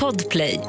Podplay.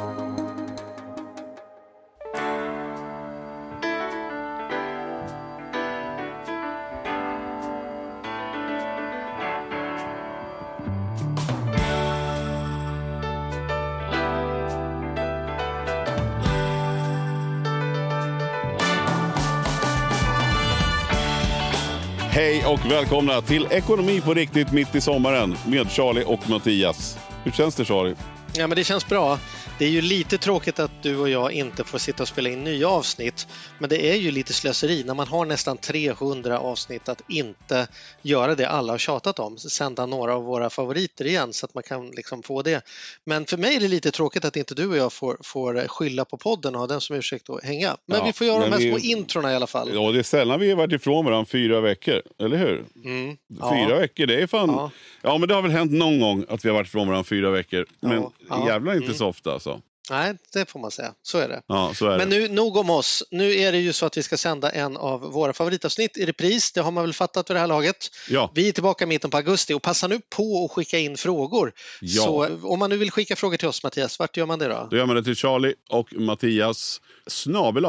Hej och välkomna till Ekonomi på riktigt mitt i sommaren med Charlie och Mattias. Hur känns det Shari? Ja, men det känns bra. Det är ju lite tråkigt att du och jag inte får sitta och spela in nya avsnitt. Men det är ju lite slöseri när man har nästan 300 avsnitt att inte göra det alla har tjatat om. Sända några av våra favoriter igen så att man kan liksom få det. Men för mig är det lite tråkigt att inte du och jag får, får skylla på podden och ha den som ursäkt att hänga. Men Ja, vi får göra de här vi- små introna i alla fall. Ja, det är sällan vi har varit ifrån varandra fyra veckor, eller hur? Mm. Fyra Ja. veckor, det är fan... Ja. Ja. men det har väl hänt någon gång att vi har varit ifrån varandra fyra veckor. Men ja. jävlar inte Mm. så ofta. Nej, det får man säga. Så är det. Ja, så är Men det. nu, nog om oss. Nu är det ju så att vi ska sända en av våra favoritavsnitt i repris. Det har man väl fattat vid det här laget. Ja, Vi är tillbaka i mitten på augusti och passa nu på att skicka in frågor. Ja. Så om man nu vill skicka frågor till oss Mattias, vart gör man det då? då gör man det till Charlie och Mattias snabel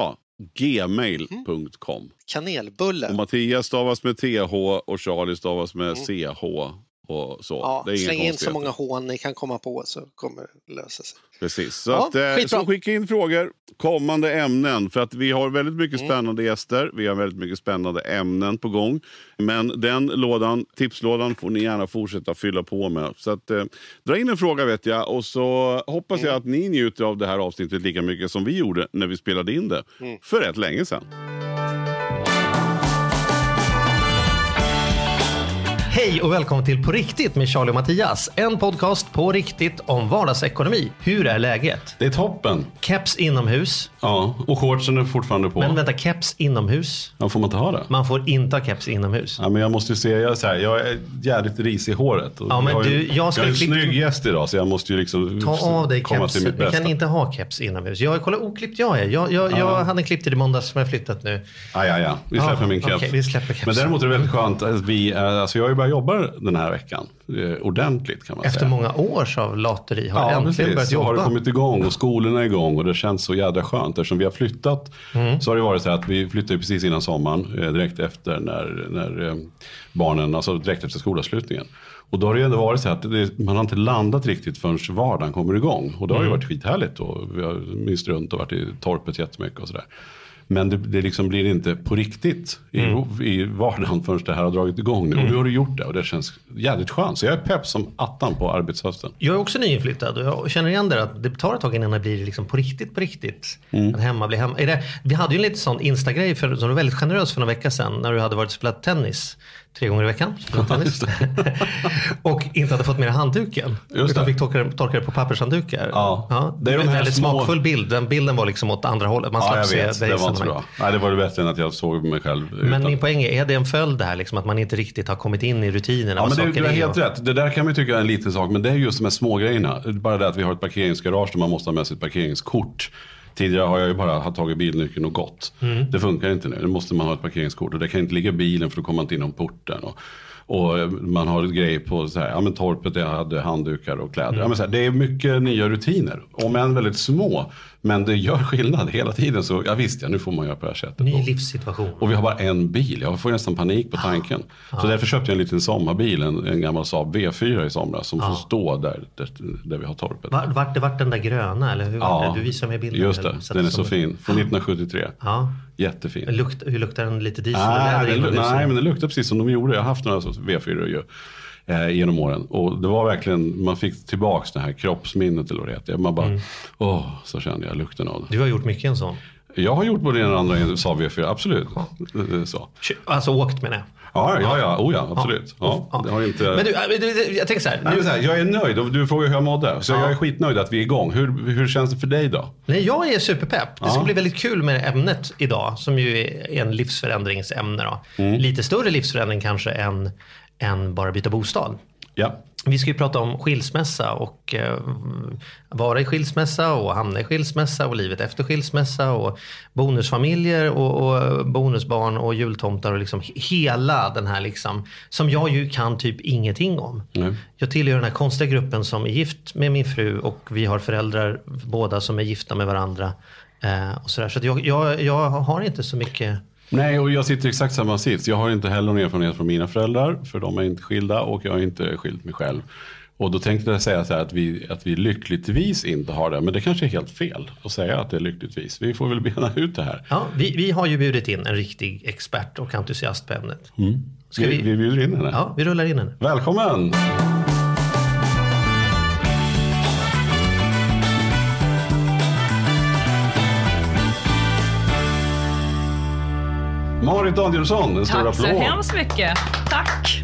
gmail.com. Kanelbulle. Och Mattias stavas med TH och Charlie stavas med CH och så. Ja, det är släng in så många hån ni kan komma på så kommer det lösa sig. Precis. Så, Ja, att, eh, skitbra. så skicka in frågor, kommande ämnen. För att vi har väldigt mycket Mm. spännande gäster. Vi har väldigt mycket spännande ämnen på gång. Men den lådan, tipslådan får ni gärna fortsätta fylla på med. Så att, eh, dra in en fråga vet jag. Och så hoppas Mm. jag att ni njuter av det här avsnittet lika mycket som vi gjorde när vi spelade in det. Mm. För rätt länge sedan. Hej och välkommen till På riktigt med Charlie och Mattias. En podcast på riktigt om vardagsekonomi. Hur är läget? Det är toppen. Keps inomhus. Ja, och shortsen är fortfarande på. Men vänta, keps inomhus? Ja, får man inte ha det? Man får inte ha keps inomhus. Ja, men jag måste ju se, jag är, så här, jag är jävligt risig i håret. Ja, men jag, ju- du, jag ska jag är en klippa- snygg gäst idag så jag måste ju liksom Ta av dig komma till kepsen. mitt Vi bästa. kan inte ha keps inomhus. Jag, kolla oklippt jag är. Jag, jag, jag hade en klipptid i måndags som jag flyttat nu. Ja, ja, ja. Vi släpper Ja, min keps. okej, vi släpper kepsen. Men däremot är det väldigt skönt att vi, är- alltså jag har ju börjat jobba den här veckan. Eh, ordentligt kan man Efter säga. många års av lateri har Ja, jag äntligen börjat precis. Så har det jobba. kommit igång och skolorna är igång och det känns så jädra skönt. Eftersom vi har flyttat Mm. så har det varit så här att vi flyttade precis innan sommaren. eh, Direkt efter när, när eh, barnen, alltså direkt efter skolavslutningen. Och då har det ju ändå varit så att det, man har inte landat riktigt förrän vardagen kommer igång. Och det har ju Mm. varit skithärligt. Och vi har myst runt och varit i torpet jättemycket och sådär. Men det, det liksom blir inte på riktigt i, Mm. i vardagen förrän det här har dragit igång nu. Och nu har det gjort det och det känns jävligt skönt. Så jag är pepp som attan på arbetshösten. Jag är också nyinflyttad och jag känner igen det att det tar ett tag innan det blir liksom på riktigt, på riktigt. Mm. Att hemma blir hemma. Är det, vi hade ju en liten sån Insta-grej för, som var väldigt generös för några veckor sedan när du hade varit och spelat tennis tre gånger i veckan. Och inte hade fått med handduken. Just utan det. fick torka, torka det på pappershanddukar. Ja. det Det är de en här väldigt små- smakfull bild. Den bilden var liksom åt andra hållet. Man Ja, slapp se dig Det var inte bra. Nej, det var det bättre än att jag såg mig själv. Men utan- min poäng är, är det en följd det här liksom, att man inte riktigt har kommit in i rutinerna? Ja, men det, du har helt och- rätt. Det där kan man tycka är en liten sak, men det är just de här små grejerna. Bara det att vi har ett parkeringsgarage där man måste ha med sig ett parkeringskort. Tidigare har jag ju bara tagit bilnyckeln och gått. Mm. Det funkar inte nu. Nu måste man ha ett parkeringskort och det kan inte ligga i bilen för då kommer man inte inom porten. Och, och eh, man har ett grej på så här, ja men torpet jag hade handdukar och kläder. Mm. Ja, men så här, det är mycket nya rutiner. Om än väldigt små. Men det gör skillnad hela tiden. Så ja visst, ja, nu får man göra på det här sättet. Ny Och- livssituation. och vi har bara en bil. Jag får nästan panik på tanken. Så därför köpte jag en liten sommarbil, en, en gammal Saab V4 i somras. Som får stå där, där, där vi har torpet. Vart, vart det vart den där gröna? Eller hur var det? Du visar mig bilden. just det. eller? Den är så fin. Från 1973. Ja. Jättefin. Lukt, hur luktar den? Lite diesel läder den, nej, men den luktar precis som de gjorde. Jag har haft några sorts V4 ju. Eh, genom åren. Och det var verkligen, man fick tillbaks det här kroppsminnet eller vad det heter. Man bara, Mm. åh, så kände jag lukten av det. Du har gjort mycket en sån. Jag har gjort både det ena och andra i Saab V4, absolut. Är Så. Alltså åkt menar jag. Ja, ja, ja, oh ja, absolut. Ja, Ja. Har inte... Men du, äh, du, jag tänker så här. Nej, Nu, så här, jag är nöjd och du frågar hur jag mådde. Så jag är skitnöjd att vi är igång. Hur, hur känns det för dig då? nej, jag är superpepp. Det ska Ja. bli väldigt kul med ämnet idag som ju är en livsförändringsämne. Då. Mm. Lite större livsförändring kanske än, än bara byta bostad. Ja. Vi ska ju prata om skilsmässa och eh, vara i skilsmässa och hamna i skilsmässa och livet efter skilsmässa och bonusfamiljer och, och bonusbarn och jultomtar och liksom hela den här liksom som jag ju kan typ ingenting om. Nej. Jag tillhör den här konstiga gruppen som är gift med min fru och vi har föräldrar båda som är gifta med varandra. Eh, och sådär. Så jag, jag, jag har inte så mycket Nej, och jag sitter i exakt samma sits. Jag har inte heller någon erfarenhet från mina föräldrar, för de är inte skilda och jag har inte skilt mig själv. Och då tänkte jag säga så här att vi, att vi lyckligtvis inte har det. Men det kanske är helt fel att säga att det är lyckligtvis. Vi får väl bena ut det här. Ja, vi, vi har ju bjudit in en riktig expert och entusiast på ämnet. Ska Vi, vi, vi bjuder in henne. Ja, vi rullar in henne. Välkommen! Marit Danielsson, en stor Tack så applåd. hemskt mycket. Tack.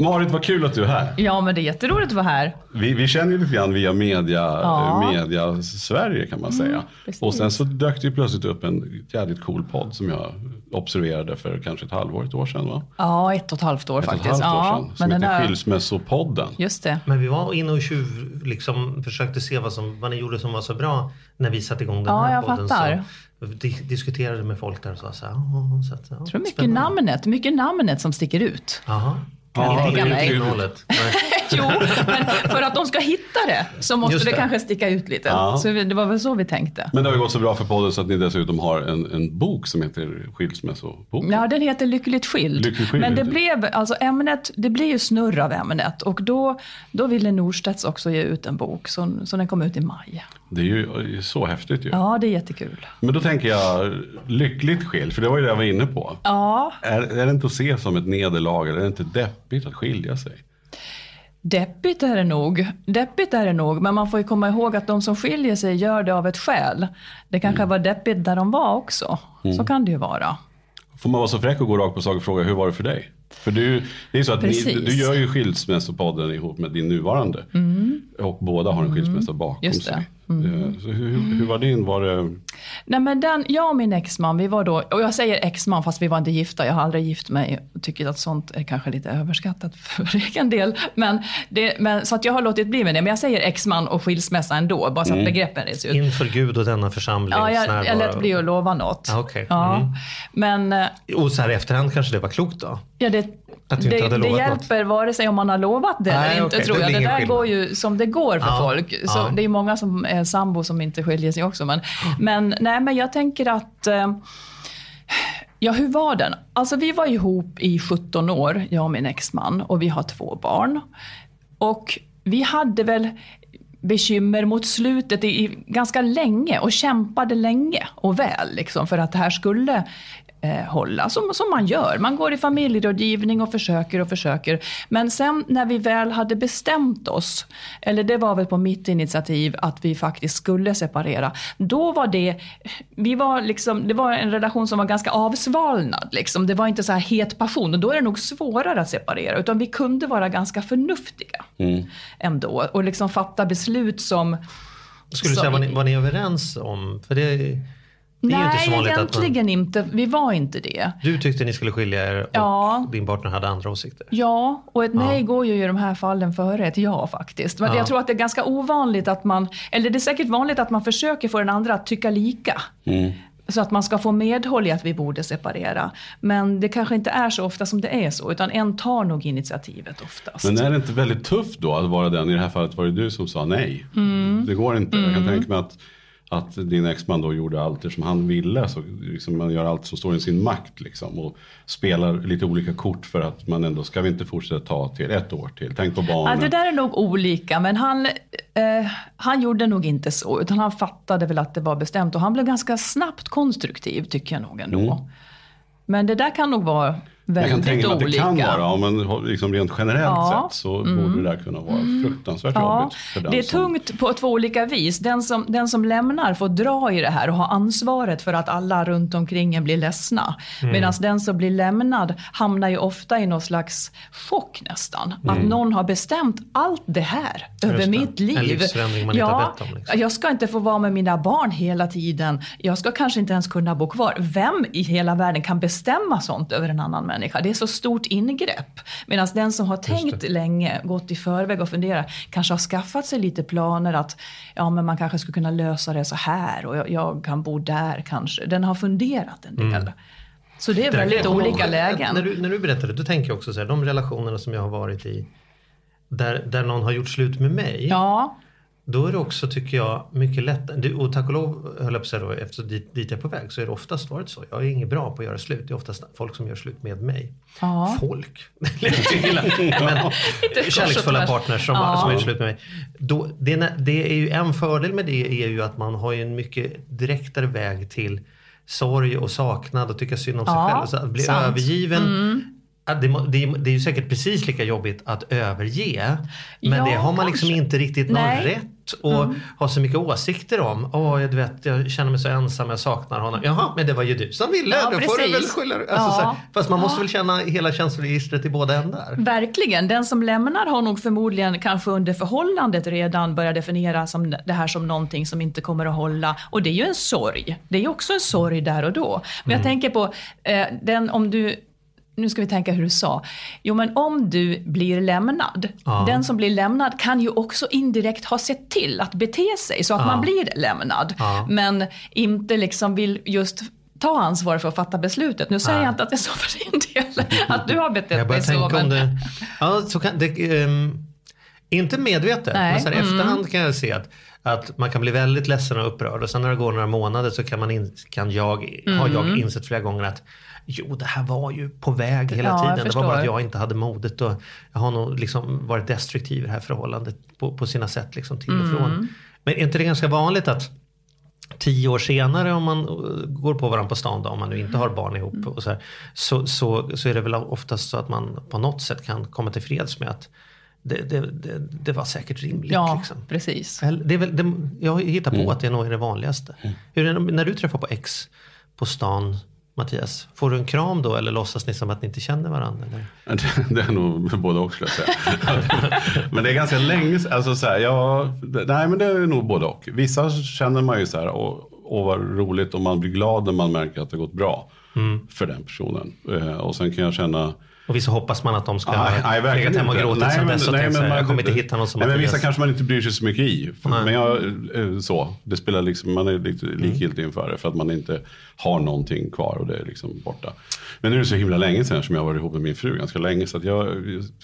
Marit, vad kul att du är här. Ja, men det är jätteroligt att vara här. Vi, vi känner ju lite grann via media, Ja. Mm, media Sverige kan man säga. precis. och sen så dök det ju plötsligt upp en jävligt cool podd som jag observerade för kanske ett halvår, ett år sedan va? Ja, ett och ett halvt år Ett och ett faktiskt. halvt år ja, sedan. Som heter Skilsmässopodden. just det. Men vi var inne och tjuv, liksom, försökte se vad, som, vad ni gjorde som var så bra när vi satte igång den Ja, här jag podden. fattar. Så diskuterade med folk där och sa så här, "Ja, så att, ja, mycket namnet, mycket namnet som sticker ut. Jaha. Ja, inte det är innehållet. Nej. Jo, men för att de ska hitta det så måste det, det. kanske sticka ut lite. Ja. Så vi- det var väl så vi tänkte. Men det har ju gått så bra för podden så att ni dessutom har en, en bok som heter Skilsmässoboken. Ja, den heter Lyckligt skild. Lyckligt skild Men det blev, alltså ämnet, det blir ju snurr av ämnet och då, då ville Norstedts också ge ut en bok, så, så den kom ut i maj. Det är ju så häftigt ju. Ja, det är jättekul. Men då tänker jag, lyckligt skild, för det var ju det jag var inne på. Ja, Är, är det inte att se som ett nederlag eller är det inte deppigt att skilja sig? Deppigt är det nog. Deppigt är det nog, men man får ju komma ihåg att de som skiljer sig gör det av ett skäl. Det kanske Mm. var deppigt där de var också. Så kan det ju vara. Får man vara så fräck och gå rakt på sak och fråga hur var det för dig? För du, det är så att ni, du gör ju skilsmässopodden ihop med din nuvarande. Och båda har en skilsmässa bakom Mm. Det. sig. Eh, Så hur, hur var din? Var det, Nej, men den, jag och min exman, vi var då, och jag säger exman fast vi var inte gifta, jag har aldrig gift mig och tycker att sånt är kanske lite överskattat för egen del. Men det, men, så att jag har låtit bli med det, men jag säger exman och skilsmässa ändå, bara så Mm. att begreppen reds ut. Inför Gud och denna församling. Ja, jag, jag lät bli att lova något. Ja, okej. Ja. Mm. Men eh, Och så här i efterhand kanske det var klokt då? Ja, det, det, det hjälper vare sig om man har lovat det Nej, eller inte okej, tror det jag. Det ingen där skillnad. går ju som det går för Ja, folk. Så ja. Det är många som är sambo som inte skiljer sig också. Men, men, nej, men jag tänker att eh, Ja, hur var den? Alltså vi var ihop i 17 år, jag och min exman, och vi har två barn. Och vi hade väl bekymmer mot slutet i, i ganska länge och kämpade länge och väl liksom, för att det här skulle eh, hålla, som, som man gör. Man går i familjerådgivning och försöker och försöker. Men sen när vi väl hade bestämt oss, eller det var väl på mitt initiativ att vi faktiskt skulle separera, då var det, vi var liksom, det var en relation som var ganska avsvalnad. Liksom. Det var inte så här het passion och då är det nog svårare att separera. Utan vi kunde vara ganska förnuftiga ändå och liksom fatta beslut som Skulle du säga var ni, var ni överens om? För det, det är Nej, ju inte så vanligt att man, egentligen inte. Vi var inte det. Du tyckte ni skulle skilja er och Ja. din partner hade andra åsikter. Ja, och ett nej går ju i de här fallen före ett ja faktiskt. Men Ja. jag tror att det är ganska ovanligt att man, eller det är säkert vanligt att man försöker få den andra att tycka lika. Så att man ska få medhåll i att vi borde separera. Men det kanske inte är så ofta som det är så, utan en tar nog initiativet oftast. men är det inte väldigt tufft då att vara den? I det här fallet var det du som sa nej. Mm. Det går inte. Jag kan tänka mig att, att din exman då gjorde allt det som han ville. Så liksom man gör allt som står i sin makt. Liksom, och spelar lite olika kort för att man ändå, ska vi inte fortsätta ta till ett år till? Tänk på Ja, barnen. det där är nog olika, men han, eh, han gjorde nog inte så. Utan han fattade väl att det var bestämt och han blev ganska snabbt konstruktiv tycker jag nog ändå. Men det där kan nog vara Mm. jag kan väldigt tänka mig att det kan vara, man liksom rent generellt Ja. Mm. sett så borde det där kunna vara fruktansvärt Ja, jobbigt. För den det är som, tungt på två olika vis. Den som, den som lämnar får dra i det här och ha ansvaret för att alla runt omkring en blir ledsna. Mm. Medan den som blir lämnad hamnar ju ofta i någon slags chock nästan. Att någon har bestämt allt det här över det. mitt liv. En livsförändring man inte har om, liksom. Jag ska inte få vara med mina barn hela tiden. Jag ska kanske inte ens kunna bo kvar. Vem i hela världen kan bestämma sånt över en annan människa. Det är så stort ingrepp. Medan den som har tänkt länge, gått i förväg och funderat, kanske har skaffat sig lite planer att ja, men man kanske skulle kunna lösa det så här och jag, jag kan bo där kanske. Den har funderat en del. Så det är Det väldigt olika lägen. När du, när du berättade, då tänker jag också så här, de relationerna som jag har varit i där, där någon har gjort slut med mig. Ja, Då är det också, tycker jag, mycket lättare. Och tack och lov, höll jag på då, efter dit, dit jag är på väg, så är det oftast varit så. Jag är inget bra på att göra slut. Det är oftast folk som gör slut med mig. Ja. Folk. Men kärleksfulla partners som, Ja. som gjort slut med mig. Då, det, det är ju en fördel med det är ju att man har en mycket direktare väg till sorg och saknad och tycka synd om sig Ja, själv. Så att bli sant. Mm. övergiven. Ja, Det, det, är- det är ju säkert precis lika jobbigt att överge. Men Ja, det har man liksom kanske. inte riktigt någon Nej. rätt att ha så mycket åsikter om. Åh, jag, vet, jag känner mig så ensam, jag saknar honom. Jaha, men det var ju du som ville. Ja, Då får du väl precis. skylla. Ja. alltså, så här, Fast man måste Ja. väl känna hela känsloregistret i båda ändar. Verkligen. Den som lämnar har nog förmodligen kanske under förhållandet redan börjat definiera som det här som någonting som inte kommer att hålla. Och det är ju en sorg. Det är ju också en sorg där och då. Men jag tänker på eh, den om du nu ska vi tänka hur du sa. Jo, men om du blir lämnad, Ja. den som blir lämnad kan ju också indirekt ha sett till att bete sig så att Ja. man blir lämnad. Ja. Men inte liksom vill just ta ansvar för att fatta beslutet. Nu säger jag inte att det är så för din del, att du har betett Jag dig så. tänka om men- det. Ja, så kan, det ehm, inte medvetet, Nej, men så här, mm. efterhand kan jag se att, att man kan bli väldigt ledsen och upprörd och sen när det går några månader så kan, man in, kan jag, har Mm. jag insett flera gånger att Jo, det här var ju på väg hela Ja, jag tiden. Det var bara att förstår. jag inte hade modet och jag har nog liksom varit destruktiv i det här förhållandet på, på sina sätt liksom till och Mm. från. Men är inte det ganska vanligt att tio år senare om man uh, går på varandra på stan då, om man nu inte har barn ihop Mm. och så, här, så, så, så är det väl oftast så att man på något sätt kan komma till freds med att det, det, det, det var säkert rimligt. Ja, Liksom. precis. Det är väl, det, jag hittar på Mm. att det nog är det vanligaste. Hur är det, när du träffar på ex på stan, Mattias, får du en kram då eller låtsas ni som att ni inte känner varandra? Eller? Det är nog både och skulle jag säga. men det är ganska länge. Alltså så här, ja, nej men det är nog både och. Vissa känner man ju så här, åh, åh vad roligt och man blir glad när man märker att det har gått bra för den personen. Eh, och sen kan jag känna Och vissa hoppas man att de ska Nej, ha legat hemma och gråtit Nej, sen men- dess och nej, tänkt man- jag kommer inte hitta någon som nej, men. Vissa kanske man inte bryr sig så mycket i. Men jag, eh, så, det spelar liksom, man är lite likgiltig inför det för att man inte har någonting kvar och det är liksom borta. Men nu är det så himla länge sedan som jag var ihop med min fru ganska länge så att jag,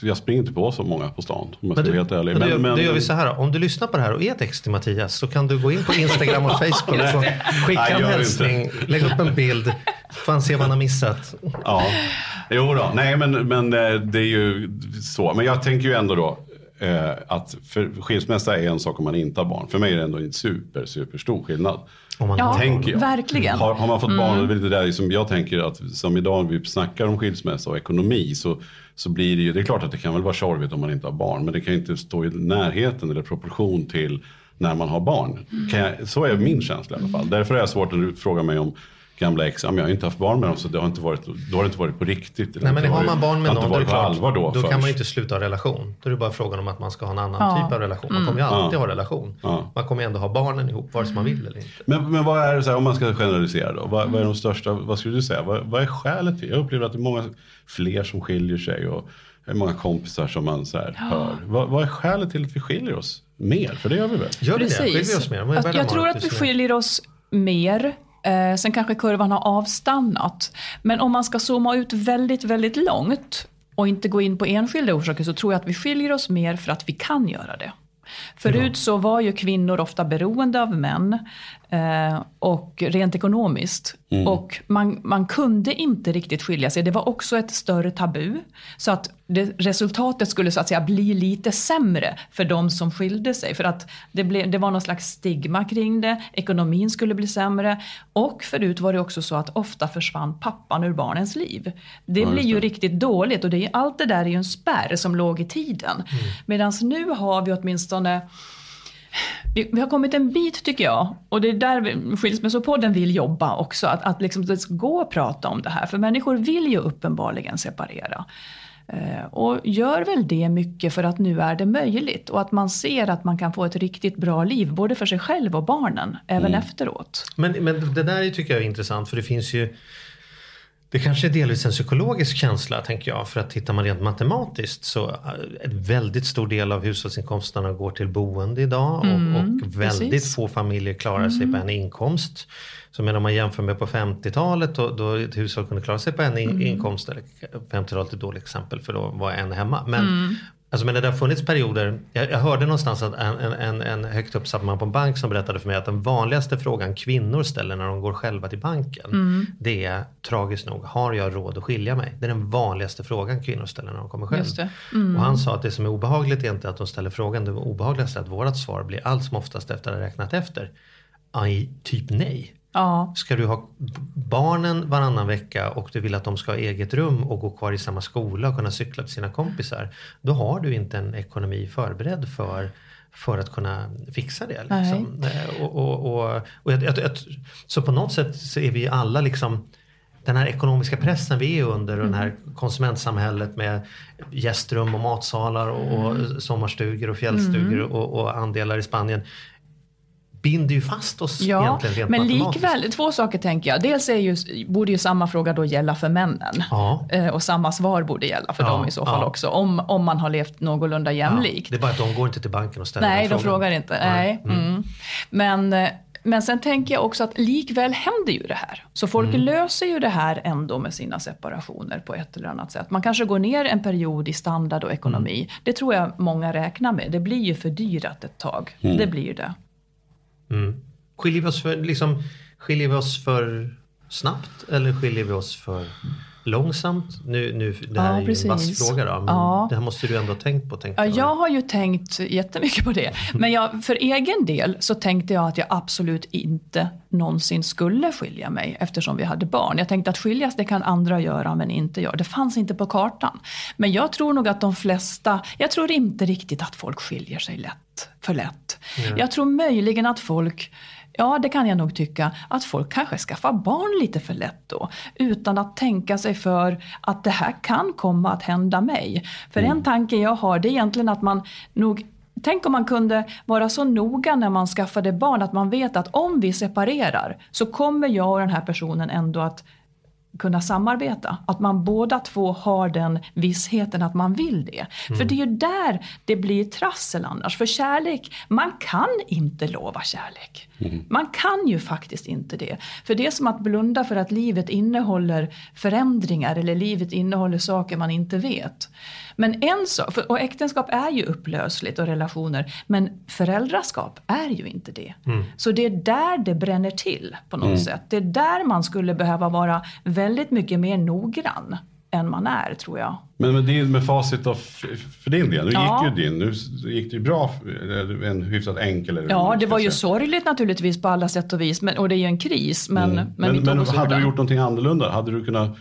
jag springer inte på så många på stan om jag Men ska vara helt ärlig. men Men, men, då gör vi så här, om du lyssnar på det här och är ett ex till Mattias så kan du gå in på Instagram och Facebook och skicka Nej, en hälsning, lägg upp en bild, får han se vad han har missat. Ja, jo då. Nej, men, men eh, det är ju så. Men jag tänker ju ändå då eh, att för skilsmässa är en sak om man inte har barn. För mig är det ändå en super, super stor skillnad. Om man Ja, har tänker jag. verkligen. Har, har man fått barn, och det det där som jag tänker att som idag vi snackar om skilsmässa och ekonomi så, så blir det ju, det är klart att det kan väl vara tjorvigt om man inte har barn, men det kan ju inte stå i närheten eller proportion till när man har barn. Kan jag, så är min känsla i alla fall. Därför är det svårt när du frågar mig om gamla ex, ja, jag har inte haft barn med dem så det har inte varit, då har det inte varit på riktigt. Nej, men har varit- man barn med någon, då är klart, allvar då, då kan man ju inte sluta ha relation. Då är det bara frågan om att man ska ha en annan Ja. typ av relation. Man kommer ju alltid ha relation. Ja. Man kommer ju ändå ha barnen ihop, vare sig man vill eller inte. Men, men vad är det, så här, om man ska generalisera då, vad, vad är de största, vad skulle du säga, vad, vad är skälet till? Jag upplever att det är många fler som skiljer sig och det är många kompisar som man så här hör. Vad, vad är skälet till att vi skiljer oss mer? För det gör vi väl? Gör vi det? Skiljer vi Precis. oss mer? Alltså, jag tror att vi skiljer oss mer. Eh, sen kanske kurvan har avstannat. Men om man ska zooma ut väldigt, väldigt långt och inte gå in på enskilda orsaker så tror jag att vi skiljer oss mer för att vi kan göra det. Förut så var ju kvinnor ofta beroende av män eh, och rent ekonomiskt. Och man, man kunde inte riktigt skilja sig. Det var också ett större tabu. Så att det, resultatet skulle så att säga bli lite sämre för de som skilde sig. För att det, blev, det var någon slags stigma kring det. Ekonomin skulle bli sämre. Och förut var det också så att ofta försvann pappan ur barnens liv. Det blir ju riktigt dåligt och det är, allt det där är ju en spärr som låg i tiden. Mm. Medan nu har vi åtminstone vi, vi har kommit en bit tycker jag. Och det är där Skilsmässopodden vill jobba också. Att, att liksom det ska gå att prata om det här. För människor vill ju uppenbarligen separera. Eh, och gör väl det mycket för att nu är det möjligt. Och att man ser att man kan få ett riktigt bra liv. Både för sig själv och barnen. Även efteråt. Men, men det där tycker jag är intressant för det finns ju Det kanske är delvis en psykologisk känsla tänker jag. För att tittar man rent matematiskt så eh, en väldigt stor del av hushållsinkomsterna går till boende idag. och, och väldigt Mm, precis. få familjer klarar sig på en inkomst. Så om man jämför med på 50-talet då, då ett hushåll kunde klara sig på en in, inkomst. Eller 50-talet är ett dåligt exempel för då var en hemma. Men, Alltså, men det har funnits perioder, jag, jag hörde någonstans att en, en, en, högt uppsatt man på en bank som berättade för mig att den vanligaste frågan kvinnor ställer när de går själva till banken. Det är tragiskt nog, har jag råd att skilja mig? Det är den vanligaste frågan kvinnor ställer när de kommer själv. Det. Och han sa att det som är obehagligt är inte att de ställer frågan, det obehagligaste är att vårat svar blir allt som oftast efter att ha räknat efter. Aj, typ nej. Ja, Ska du ha barnen varannan vecka och du vill att de ska ha eget rum och gå kvar i samma skola och kunna cykla till sina kompisar. Då har du inte en ekonomi förberedd för, för att kunna fixa det. Liksom. Eh, Och, och, och, och jag, jag, jag, så på något sätt så är vi alla liksom den här ekonomiska pressen vi är under och det här konsumentsamhället med gästrum och matsalar och, och sommarstugor och fjällstugor och, och andelar i Spanien binder ju fast oss ja egentligen rent men likväl, två saker tänker jag. Dels är ju, borde ju samma fråga då gälla för männen. Ja. Eh, Och samma svar borde gälla för Ja, dem i så fall ja. också. Om, om man har levt någorlunda jämlikt. Det är bara att de går inte till banken och ställer Nej, den de frågan. frågar inte. Nej. Mm. Men, eh, men sen tänker jag också att likväl händer ju det här. Så folk Mm. löser ju det här ändå med sina separationer på ett eller annat sätt. Man kanske går ner en period i standard och ekonomi. Mm. Det tror jag många räknar med. Det blir ju fördyrat ett tag. Det blir ju Mm. Skiljer vi oss för, liksom, skiljer vi oss för snabbt eller skiljer vi oss för långsamt? Nu, nu, det här Ja, är ju en vass fråga då, men Ja. det här måste du ändå ha tänkt på. Tänkte Ja, jag. jag har ju tänkt jättemycket på det. Men jag, för egen del så tänkte jag att jag absolut inte någonsin skulle skilja mig eftersom vi hade barn. Jag tänkte att skiljas det kan andra göra men inte jag. Det fanns inte på kartan. Men jag tror nog att de flesta, jag tror inte riktigt att folk skiljer sig lätt, för lätt. Jag tror möjligen att folk Ja, det kan jag nog tycka. Att folk kanske skaffar barn lite för lätt då. Utan att tänka sig för att det här kan komma att hända mig. För en tanke jag har det är egentligen att man nog Tänk om man kunde vara så noga när man skaffade barn att man vet att om vi separerar så kommer jag och den här personen ändå att kunna samarbeta. Att man båda två har den vissheten att man vill det. För det är ju där det blir trassel annars. För kärlek, man kan inte lova kärlek. Man kan ju faktiskt inte det. För det är som att blunda för att livet innehåller förändringar eller livet innehåller saker man inte vet. Men en sak, och äktenskap är ju upplösligt och relationer, men föräldraskap är ju inte det. Så det är där det bränner till på något sätt. Det är där man skulle behöva vara väldigt mycket mer noggrann än man är, tror jag. Men med, din, med facit av, för din del, nu Ja. gick ju din, nu gick det ju bra, eller en hyfsat enkel. Eller Ja, det var ju sorgligt naturligtvis på alla sätt och vis, men, och det är ju en kris. Men, men, Men, men, ur hade du gjort någonting annorlunda? Hade du kunnat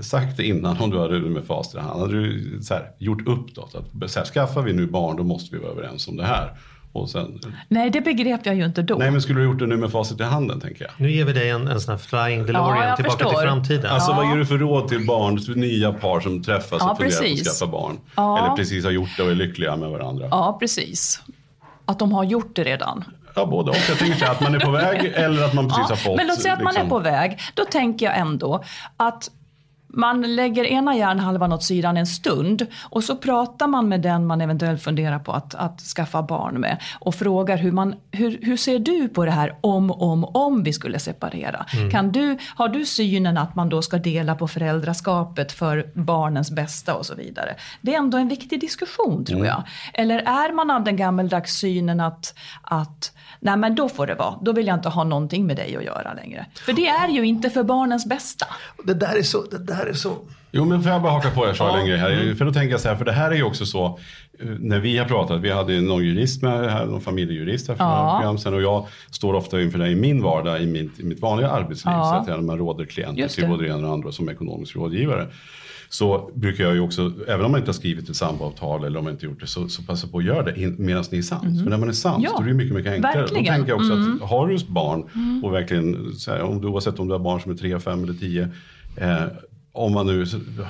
sagt det innan om du hade det med facit i hand? Hade du så här, gjort upp då? Så att, så här, skaffar vi nu barn då måste vi vara överens om det här. Och sen, Nej, det begrep jag ju inte då. nej men skulle du gjort det nu med facit i handen tänker jag? Nu ger vi dig en, en sån här flying DeLorean jag tillbaka förstår. till framtiden. Alltså Ja. vad ger du för råd till barn, till nya par som träffas Ja, och funderar på precis. att skaffa barn? Ja. Eller precis har gjort det och är lyckliga med varandra? Ja, precis. Att de har gjort det redan. Ja, både och. Jag tänker att man är på väg eller att man precis har fått. Men låt säga att man är liksom- på väg. Då tänker jag ändå att man lägger ena hjärnhalvan åt sidan en stund och så pratar man med den man eventuellt funderar på att, att skaffa barn med och frågar hur, man, hur, hur ser du på det här om, om, om vi skulle separera? Kan du, har du synen att man då ska dela på föräldraskapet för barnens bästa och så vidare? Det är ändå en viktig diskussion tror jag. Eller är man av den gammeldags synen att, att nej men då får det vara, då vill jag inte ha någonting med dig att göra längre. För det är ju inte för barnens bästa. Det där är så... Det där är så... Jo, men får jag bara haka på er Charlie, Ja. en grej här? För då tänker jag så här, för det här är ju också så, eh, när vi har pratat, vi hade någon jurist med här, någon familjejurist här för Ja. några program sedan och jag står ofta inför det i min vardag, i mitt, i mitt vanliga arbetsliv, Ja. så att jag, när man råder klienter till både det ena och andra som ekonomisk rådgivare. Så brukar jag ju också, även om man inte har skrivit ett samboavtal eller om man inte gjort det, så, så passa på att göra det medan ni är sams. För när man är sams. Ja, då är det mycket, mycket enklare. verkligen. Mm. Då tänker jag också att har du barn, och verkligen, så här, om du, oavsett om du har barn som är tre, fem eller tio, eh, om man nu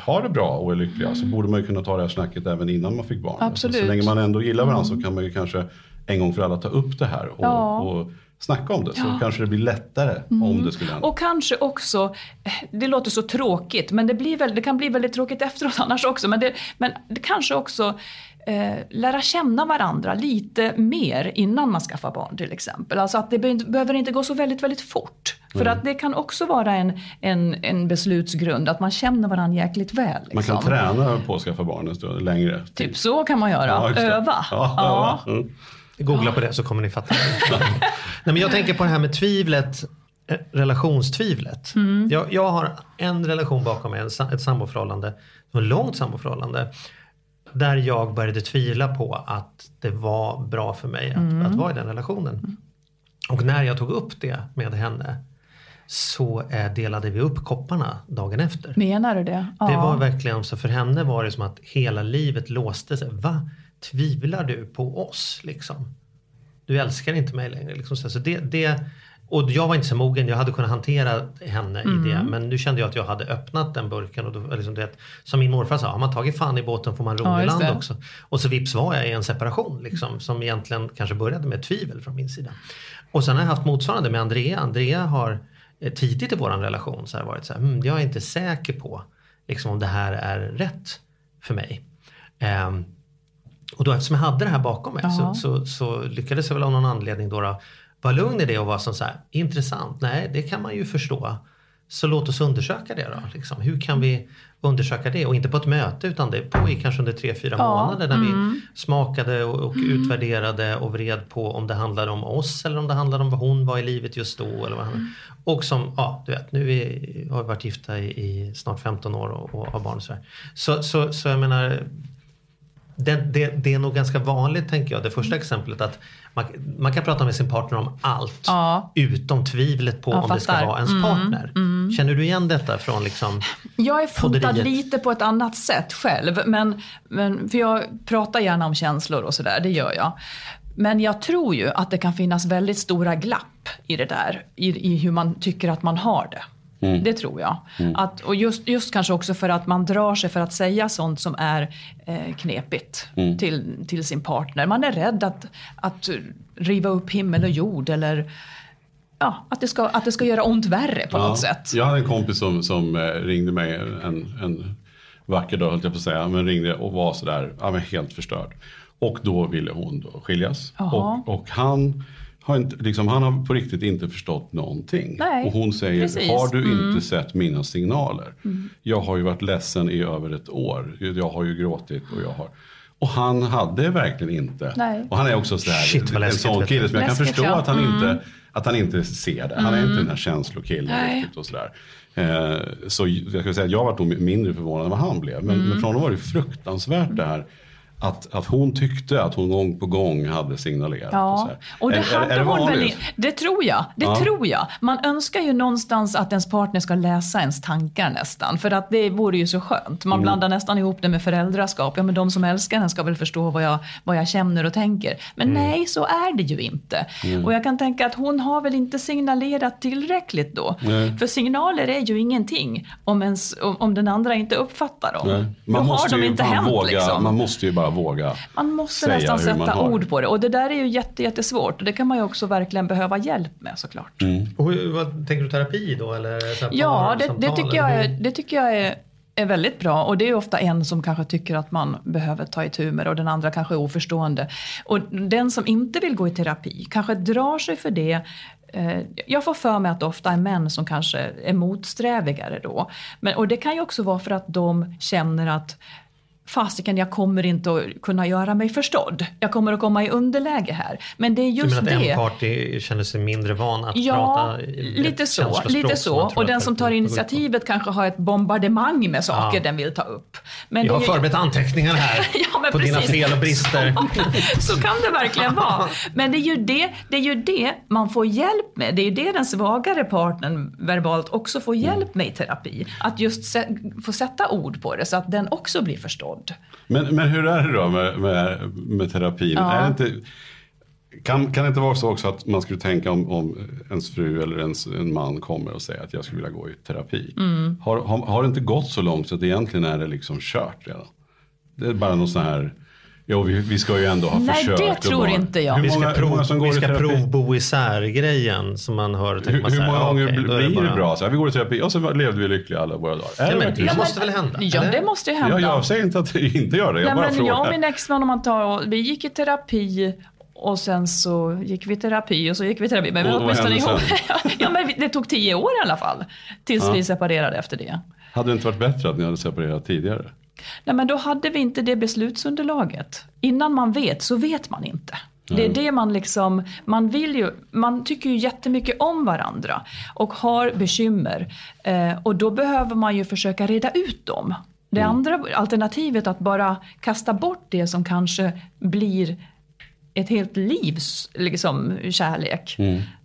har det bra och är lyckliga så borde man ju kunna ta det här snacket även innan man fick barn. Absolut. Så länge man ändå gillar varandra så kan man ju kanske en gång för alla ta upp det här och, Ja. och snacka om det. Så Ja. kanske det blir lättare om det skulle hända. Och kanske också, det låter så tråkigt, men det, blir väl, det kan bli väldigt tråkigt efteråt annars också, men det, men det kanske också eh, lära känna varandra lite mer innan man skaffar barn till exempel. Alltså att det be- behöver inte gå så väldigt, väldigt fort. För Mm. att det kan också vara en, en, en beslutsgrund, att man känner varandra jäkligt väl. Man kan liksom. träna på att skaffa barn en stund längre. Typ så kan man göra, Ja, öva. Ja, Ja. öva. Mm. Googla på det så kommer ni fatta. Nej, men jag tänker på det här med tvivlet, eh, relationstvivlet. Jag, jag har en relation bakom mig, ett samboförhållande, ett långt samboförhållande. Där jag började tvivla på att det var bra för mig att, att vara i den relationen. Och när jag tog upp det med henne så eh, delade vi upp kopparna dagen efter. Menar du det? Ja. Det var verkligen så för henne var det som att hela livet låste sig. Va? Tvivlar du på oss liksom? Du älskar inte mig längre. Liksom. Så det, det, och jag var inte så mogen, jag hade kunnat hantera henne Mm. i det. Men nu kände jag att jag hade öppnat den burken. Och då, liksom, det, som min morfar sa, har man tagit fan i båten får man ro Ja, i land också. Och så vips var jag i en separation liksom, som egentligen kanske började med tvivel från min sida. Och sen har jag haft motsvarande med Andrea. Andrea har eh, tidigt i vår relation så varit så här, hmm, jag är inte säker på liksom, om det här är rätt för mig. Ehm, och då eftersom jag hade det här bakom mig så, så, så lyckades jag väl av någon anledning då, då vara lugn i det och vara som så här, intressant, nej det kan man ju förstå. Så låt oss undersöka det då. Liksom. Hur kan vi undersöka det? Och inte på ett möte utan det pågick kanske under tre, fyra Ja, månader när vi smakade och, och utvärderade och vred på om det handlade om oss eller om det handlade om vad hon var i livet just då. Eller vad han, och som, ja du vet, nu är, har vi varit gifta i, i snart 15 år och, och har barn och så, här. så Så, så jag menar, det, det, det är nog ganska vanligt tänker jag, det första exemplet att man, man kan prata med sin partner om allt Ja. utom tvivlet på Jag om det ska fattar. vara ens Mm, partner. Känner du igen detta från liksom Jag är fotad lite på ett annat sätt själv. Men, men, för jag pratar gärna om känslor och sådär, det gör jag. Men jag tror ju att det kan finnas väldigt stora glapp i det där. I, i hur man tycker att man har det. Det tror jag. Att, och just, just kanske också för att man drar sig för att säga sånt som är eh, knepigt till, till sin partner. Man är rädd att, att riva upp himmel och jord eller ja, att, det ska, att det ska göra ont värre på något sätt. Jag hade en kompis som, som eh, ringde mig en, en vacker dag, höll jag på att säga, men ringde och var sådär, ja, men helt förstörd. Och då ville hon då skiljas. Och, och han, har inte, liksom, han har på riktigt inte förstått någonting. Nej, och hon säger, precis. Mm. har du inte sett mina signaler? Jag har ju varit ledsen i över ett år. Jag har ju gråtit och jag har... Och han hade verkligen inte. Nej. Och han är också sådär, Shit, vad en läskigt, sån kille som jag kan Läskigt, förstå ja. att han inte att han inte ser det. Han är inte den här känslokillen Nej. riktigt och sådär. Eh, så jag ska säga att jag var nog mindre förvånad än vad han blev. Men, Mm. men för honom var det fruktansvärt det här. Att, att hon tyckte att hon gång på gång hade signalerat. och så Ja, här. och det Är- är- hade är det hon väl Det tror jag. Det Ja. tror jag. Man önskar ju någonstans att ens partner ska läsa ens tankar nästan. För att det vore ju så skönt. Man blandar nästan ihop det med föräldraskap. Ja, men de som älskar en ska väl förstå vad jag, vad jag känner och tänker. Men nej, så är det ju inte. Och jag kan tänka att hon har väl inte signalerat tillräckligt då. Nej. För signaler är ju ingenting om, ens, om, om den andra inte uppfattar dem. Nej. Då Man har måste, de ju inte hänt våga, liksom. man måste ju bara våga Man måste säga nästan sätta har. ord på det. Och det där är ju jätte, jättesvårt. Och det kan man ju också verkligen behöva hjälp med såklart. Mm. Och hur, vad, tänker du terapi då? Eller Ja, det, det tycker jag, är, det tycker jag är, är väldigt bra. Och det är ofta en som kanske tycker att man behöver ta itu med det och den andra kanske är oförstående. Och den som inte vill gå i terapi kanske drar sig för det. Eh, Jag får för mig att det ofta är män som kanske är motsträvigare då. Men, och det kan ju också vara för att de känner att fasiken, jag kommer inte att kunna göra mig förstådd. Jag kommer att komma i underläge här. Men det är Du just menar att det. en part är- känner sig mindre van att Ja, prata lite så. Lite så. Och den som tar initiativet kanske har ett bombardemang med saker Ja. den vill ta upp. Men Jag har ju- förberett anteckningar här Ja, på dina precis. fel och brister. Så kan det verkligen vara. Men det är, ju det, det är ju det man får hjälp med. Det är ju det den svagare partnern verbalt också får hjälp med i terapi. Att just få sätta ord på det så att den också blir förstådd. Men, men hur är det då med, med, med terapin? Ja. Är inte, kan, kan det inte vara så också att man skulle tänka om, om ens fru eller ens en man kommer och säger att jag skulle vilja gå i terapi. Mm. Har, har, har det inte gått så långt så att egentligen är det liksom kört redan? Det är bara någon sån här Jo, vi, vi ska ju ändå ha Nej, försökt. det att tror vara- inte jag. Hur Vi ska, många, hur många som prov, går vi i ska provbo isär-grejen som man hör. Hur, man hur många ja, gånger är blir det bara- bra? Så här, vi går i terapi och så levde vi lyckliga alla våra dagar. Ja, det men det måste väl hända? Ja, eller? det måste ju hända. Ja, jag säger inte att det inte gör det. Jag Nej, bara men frågar. jag och min exman, om man tar, vi gick i terapi och sen så gick vi i terapi och så gick vi i terapi. Men vi Och åtminstone ihop. ja, men det tog tio år i alla fall. Tills vi separerade efter det. Hade det inte varit bättre att ni hade separerat tidigare? Nej, men då hade vi inte det beslutsunderlaget. Innan man vet så vet man inte. Det är det man liksom, man vill ju, man tycker ju jättemycket om varandra och har bekymmer. Eh, och då behöver man ju försöka reda ut dem. Det andra alternativet att bara kasta bort det som kanske blir ett helt livs liksom, kärlek.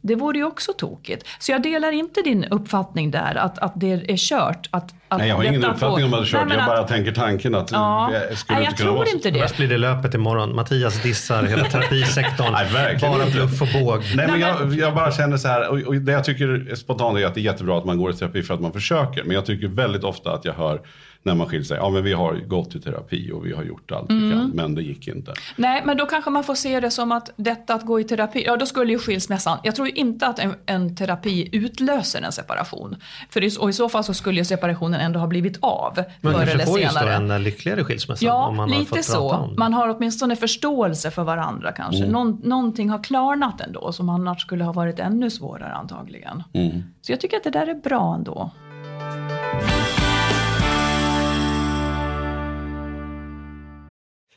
Det vore ju också tokigt. Så jag delar inte din uppfattning där, att, att det är kört. Att, att Nej, jag har ingen uppfattning får- om att det är kört. Nej, Jag bara att- tänker tanken att Ja. det skulle Nej, inte jag kunna vara inte det. Annars blir det löpet imorgon. Mattias dissar hela terapisektorn. Nej, verkligen Bara bluff och båg. Nej, men jag, jag bara känner så här, och, och det jag tycker spontant är att det är jättebra att man går i terapi för att man försöker. Men jag tycker väldigt ofta att jag hör när man skiljer sig, ja men vi har gått i terapi och vi har gjort allt vi Mm. kan, men det gick inte. Nej, men då kanske man får se det som att detta att gå i terapi, ja då skulle ju skilsmässan, jag tror ju inte att en, en terapi utlöser en separation. För i, och i så fall så skulle ju separationen ändå ha blivit av Man förr eller får just då senare. en lyckligare skilsmässa Ja, om man har lite fått så. prata om det. Man har åtminstone förståelse för varandra kanske. Mm. Någon, någonting har klarnat ändå som annars skulle ha varit ännu svårare antagligen. Mm. Så jag tycker att det där är bra ändå.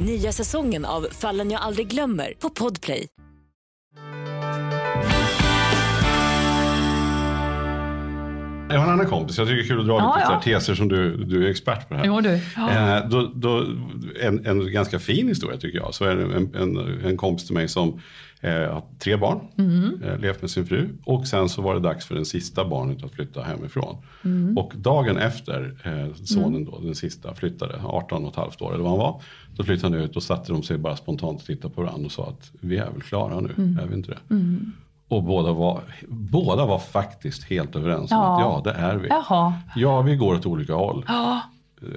Nya säsongen av Fallen jag aldrig glömmer på Podplay. Jag har en annan kompis, jag tycker det är kul att dra Ja, lite ja. teser som du, du är expert på det här. Jo du. Ja. Eh, då, då, en, en ganska fin historia tycker jag. Så är det en, en, en kompis till mig som eh, har tre barn, Mm. eh, levt med sin fru. Och sen så var det dags för den sista barnet att flytta hemifrån. Mm. Och dagen efter eh, sonen då, den sista flyttade, 18 och ett halvt år eller vad han var. Då flyttade han ut och satte de sig bara spontant och tittade på varandra och sa att vi är väl klara nu, Mm. är vi inte det? Och båda var, båda var faktiskt helt överens om Ja. att ja, det är vi. Jaha. Ja, vi går åt olika håll. Ja.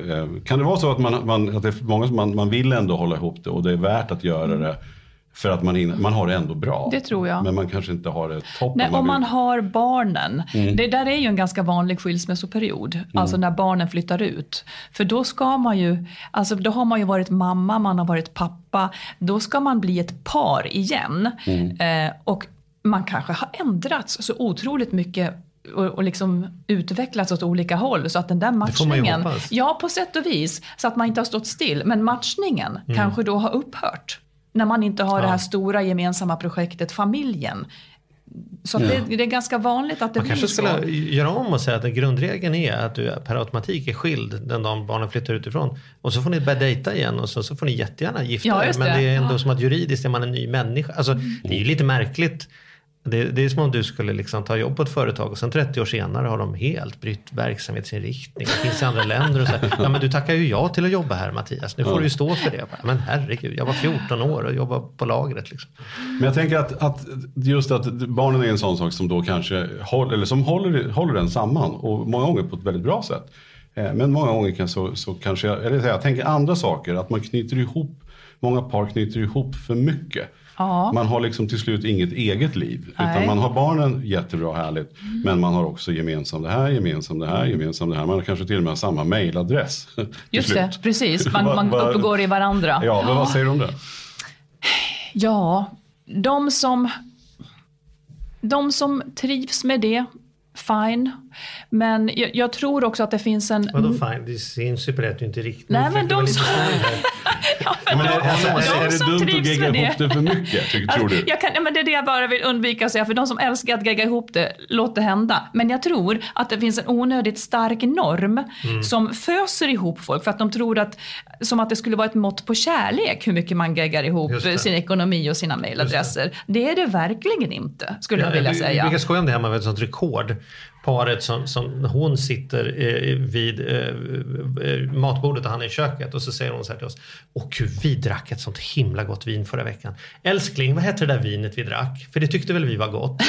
Eh, Kan det vara så att, man, man, att det är många som man, man vill ändå hålla ihop det och det är värt att göra det för att man, in, man har det ändå bra? Det tror jag. Men man kanske inte har det toppen. Nej, om man har barnen. Mm. Det där är ju en ganska vanlig skilsmässoperiod. Alltså när barnen flyttar ut. För då ska man ju, alltså då har man ju varit mamma, man har varit pappa. Då ska man bli ett par igen. Mm. Eh, och man kanske har ändrats så otroligt mycket och, och liksom utvecklats åt olika håll. Så att den där matchningen, ja på sätt och vis, så att man inte har stått still. Men matchningen Mm. kanske då har upphört. När man inte har det här Ja. stora gemensamma projektet familjen. Så att det, det är ganska vanligt att det Man blir kanske så. skulle göra om och säga att grundregeln är att du per automatik är skild den dagen barnen flyttar utifrån. Och så får ni börja dejta igen och så, så får ni jättegärna gifta Ja, er. Men det. är ändå Ja. som att juridiskt är man en ny människa. Alltså, Det är ju lite märkligt Det, det är som om du skulle liksom ta jobb på ett företag och sen 30 år senare har de helt brytt verksamhetsinriktning. Det finns i andra länder och så här, Ja men du tackar ju ja till att jobba här Mattias. Nu får du ju stå för det. Men herregud, jag var 14 år och jobbade på lagret. Liksom. Men jag tänker att, att just att barnen är en sån sak som då kanske håller, eller som håller, håller den samman och många gånger på ett väldigt bra sätt. Eh, Men många gånger kan så, så kanske, jag, eller jag tänker andra saker, att man knyter ihop, många par knyter ihop för mycket. Ja. Man har liksom till slut inget eget liv. Utan Nej. man har barnen, jättebra härligt. Men man har också gemensamt det här, gemensamt det här, gemensamt det här. Man har kanske till och med samma mailadress. till Just slut. det, precis. Man, man uppgår i varandra. Ja, men vad säger du om det? Ja, de som, de som trivs med det, fine. Men jag, jag tror också att det finns en... Vadå fine? Det syns ju på det att du inte riktigt... Nej, men de som- snäll här. Ja, men Men är, de- alltså, de är, är det som dumt att trivs gegga ihop det för mycket, ty, tror du? Jag kan, ja, men det är det jag bara vill undvika att säga, för de som älskar att gegga ihop det, låt det hända. Men jag tror att det finns en onödigt stark norm Mm. som föser ihop folk för att de tror att, som att det skulle vara ett mått på kärlek hur mycket man geggar ihop det. sin ekonomi och sina mailadresser. Det är det verkligen inte, skulle jag vilja vi, Vi säga. brukar skoja om det hemma med ett sånt rekord. Paret som, som hon sitter eh, vid eh, eh, matbordet och han är i köket och så säger hon så här till oss. Åh gud, vi drack ett sånt himla gott vin förra veckan. Älskling, vad hette det där vinet vi drack? För det tyckte väl vi var gott?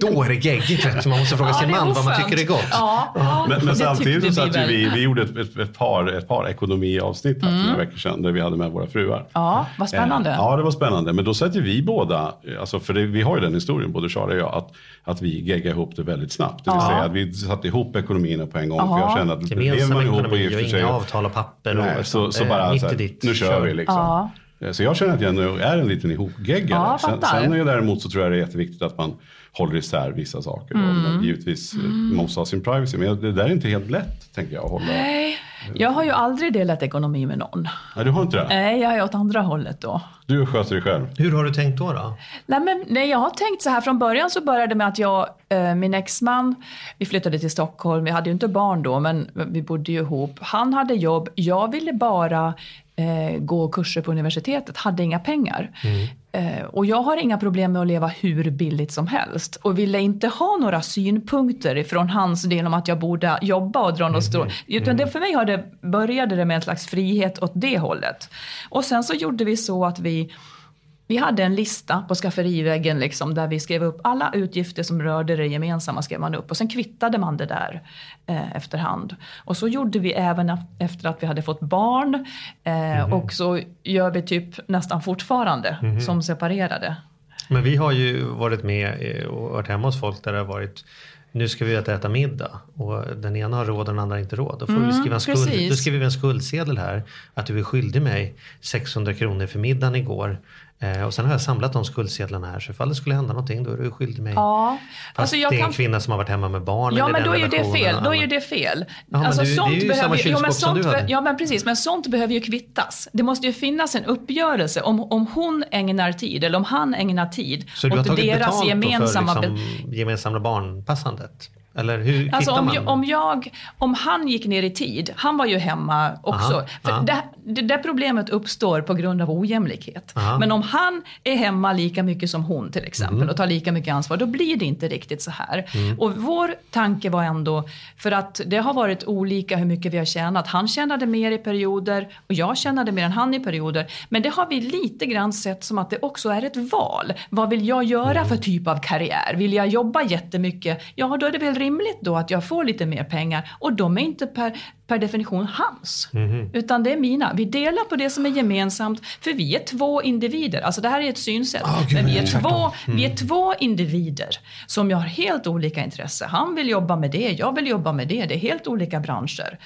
Då är det geggigt. Man måste fråga Ja, sin man vad man tycker är gott. Ja, ja, Men, men samtidigt så väl. vi, vi gjorde ett, ett, ett, par, ett par ekonomiavsnitt här för några veckor sedan där vi hade med våra fruar. Ja, vad spännande. Eh, Ja, det var spännande. Men då satt ju vi båda, alltså för det, vi har ju den historien, både Sara och jag, att, att vi geggade ihop det väldigt snabbt. Det vill Ja. säga att vi satte ihop ekonomierna på en gång. För Ja. jag kände att lever Gemensam man ihop och gifter sig. inga avtal och papper. Nej, och så, så Eh, bara så här, ditt. nu kör vi liksom. Ja. Eh, Så jag känner att jag nu är en liten ihopgeggare. Ja, sen, sen däremot så tror jag det är jätteviktigt att man håller isär vissa saker. Mm. Och man givetvis eh, man måste ha sin privacy. Men det där är inte helt lätt, tänker jag. Att hålla. Nej, jag har ju aldrig delat ekonomi med någon. Nej, du har inte det? Nej, jag är åt andra hållet då. Du sköter dig själv. Hur har du tänkt då? då? Nej, men, nej, jag har tänkt så här. Från början så började det med att jag, eh, min exman, vi flyttade till Stockholm. Vi hade ju inte barn då, men vi bodde ju ihop. Han hade jobb. Jag ville bara eh, gå kurser på universitetet, hade inga pengar. Eh, och jag har inga problem med att leva hur billigt som helst. Och ville inte ha några synpunkter från hans del om att jag borde jobba och dra något strå. Utan det, för mig har det, började det med en slags frihet åt det hållet. Och sen så gjorde vi så att vi vi hade en lista på skafferiväggen liksom, där vi skrev upp alla utgifter som rörde det gemensamma. skrev man upp Och sen kvittade man det där eh, efterhand. Och så gjorde vi även efter att vi hade fått barn. Eh, Och så gör vi typ nästan fortfarande som separerade. Men vi har ju varit med eh, och varit hemma hos folk där det har varit nu ska vi äta, middag och den ena har råd och den andra inte råd. Då, får vi skriva en skuld, precis. då skriver vi en skuldsedel här att du är skyldig mig 600 kronor för middagen igår. Eh, och sen har jag samlat de skuldsedlarna här så ifall det skulle hända någonting då är du skyldig mig. Ja, Fast alltså jag det är en kan... kvinna som har varit hemma med barn. Ja, men då är ju det fel. Då är ju det fel. Ja, men alltså, det är ju samma behöver, kylskåp som sånt, du hade. Ja, men precis. Men sånt behöver ju kvittas. Det måste ju finnas en uppgörelse om, om hon ägnar tid eller om han ägnar tid Så du har åt tagit deras betalt för liksom, gemensamma barnpassandet? Eller hur Alltså om, man? jag, om, jag, om han gick ner i tid, han var ju hemma också. Aha, för ja. det, det där problemet uppstår på grund av ojämlikhet. Aha. Men om han är hemma lika mycket som hon till exempel Mm. och tar lika mycket ansvar, då blir det inte riktigt så här. Och vår tanke var ändå, för att det har varit olika hur mycket vi har tjänat. Han tjänade mer i perioder och jag tjänade mer än han i perioder. Men det har vi lite grann sett som att det också är ett val. Vad vill jag göra Mm. för typ av karriär? Vill jag jobba jättemycket? Ja, då är det väl rimligt då att jag får lite mer pengar. Och de är inte per, per definition hans. Mhm. Utan det är mina. Vi delar på det som är gemensamt. För vi är två individer. Alltså det här är ett synsätt. Gud, Men vi är, två, vi Mm. är två individer som har helt olika intresse. Han vill jobba med det, jag vill jobba med det. Det är helt olika branscher.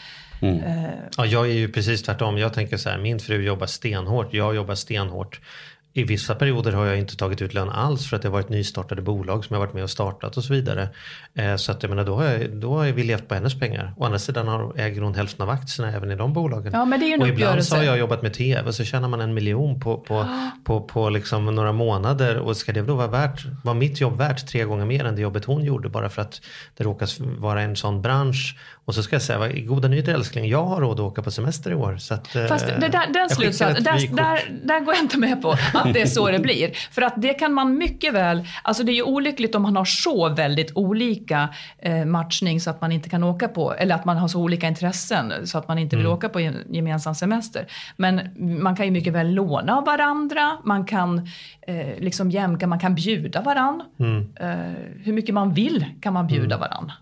Ja, jag är ju precis tvärtom. Jag tänker så här, min fru jobbar stenhårt, jag jobbar stenhårt. I vissa perioder har jag inte tagit ut lön alls för att det har varit nystartade bolag som jag varit med och startat och så vidare. Eh, så att jag menar, då har, jag, då har vi levt på hennes pengar. Å andra sidan har, äger hon hälften av aktierna även i de bolagen. Ja, men det är ju en och ibland så har jag jobbat med tv så tjänar man en miljon på, på, på, på liksom några månader. Och ska det då vara värt, var mitt jobb värt tre gånger mer än det jobbet hon gjorde bara för att det råkar vara en sån bransch Och så ska jag säga, goda nyheter älskling, jag har råd att åka på semester i år. Så att, eh, Fast det där, den slutsatsen, där, där, där går jag inte med på att det är så det blir. För att det kan man mycket väl, alltså det är ju olyckligt om man har så väldigt olika eh, matchning så att man inte kan åka på, eller att man har så olika intressen så att man inte vill Mm. åka på gem- gemensam semester. Men man kan ju mycket väl låna av varandra, man kan eh, liksom jämka, man kan bjuda varann. Mm. Eh, hur mycket man vill kan man bjuda varann.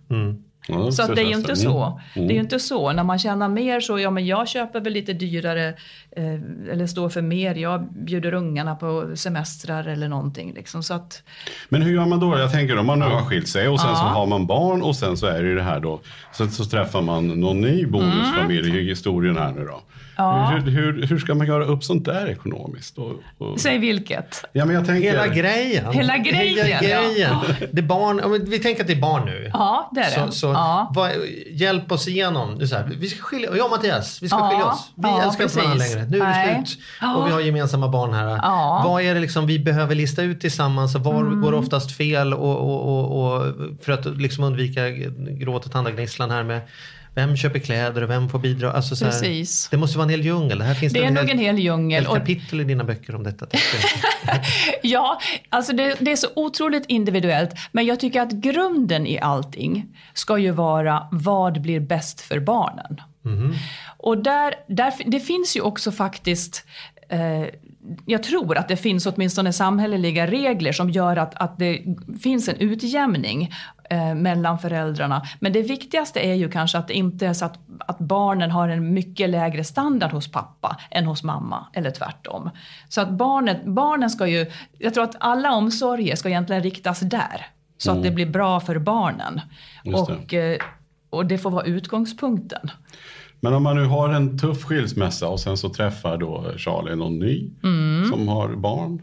Ja, Så att det är ju inte Mm. så. Det är ju inte så. När man tjänar mer så, ja men jag köper väl lite dyrare eh, eller står för mer. Jag bjuder ungarna på semestrar eller någonting. Liksom. Så att, Men hur gör man då? Jag tänker om man nu har skilt sig och sen så Ja. har man barn och sen så är det ju det här då. Sen så träffar man någon ny bonusfamilj i historien här nu då. Ja. Hur, hur, hur ska man göra upp sånt där ekonomiskt? Och, och... säg vilket. Ja, men jag tänker... Hela grejen. Hela grejen, Hela ja. grejen. Det är barn, vi tänker att det är barn nu. Ja, det är det. Så, så ja. vad, hjälp oss igenom. Det är så här, vi ska skilja, jag och Mattias, vi ska Ja, skilja oss. Vi ja, älskar inte varandra längre. Nu är det Nej. slut. Och vi har gemensamma barn här. Ja. Vad är det liksom vi behöver lista ut tillsammans? Var Mm. går det oftast fel? Och, och, och, och för att liksom undvika gråt och tandagnisslan här med vem köper kläder och vem får bidra? Alltså så här, Precis. Det måste vara en hel djungel. Det här finns Det är en nog en hel djungel. hel Och, kapitel i dina böcker om detta. ja, alltså det, det är så otroligt individuellt. Men jag tycker att grunden i allting ska ju vara vad blir bäst för barnen. Och där, där, det finns ju också faktiskt jag tror att det finns åtminstone samhälleliga regler som gör att, att det finns en utjämning eh, mellan föräldrarna. Men det viktigaste är ju kanske att det inte är så att, att barnen har en mycket lägre standard hos pappa än hos mamma, eller tvärtom. Så att barnet, barnen ska ju, jag tror att alla omsorger ska egentligen riktas där. Så att det blir bra för barnen. Just. Och, eh, och det får vara utgångspunkten. Men om man nu har en tuff skilsmässa och sen så träffar då Charlie någon ny Mm. som har barn.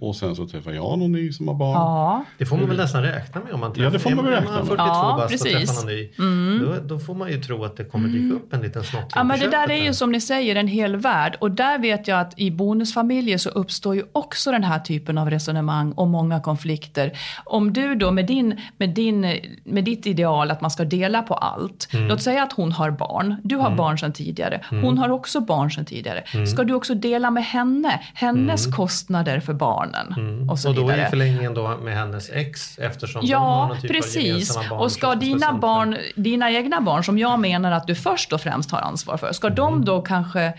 Och sen så träffar jag någon ny som har barn. Ja, Det får man väl nästan räkna med om man Ja, det får man väl är räkna med. 42 Ja, bast och precis. Mm. träffar någon ny. Då, då får man ju tro att det kommer dyka upp en liten snottling Ja, men det där är ju som ni säger en hel värld. Och där vet jag att i bonusfamiljer så uppstår ju också den här typen av resonemang och många konflikter. Om du då med, din, med, din, med ditt ideal att man ska dela på allt. Låt säga att hon har barn. Du har barn sedan tidigare. Hon har också barn sedan tidigare. Ska du också dela med henne? Hennes kostnader för barnen. Och så Och då vidare. i förlängningen då med hennes ex eftersom de har Ja, någon typ av precis. gemensamma barn. Och ska dina, barn, dina egna barn, som jag menar att du först och främst har ansvar för, ska Mm. de då kanske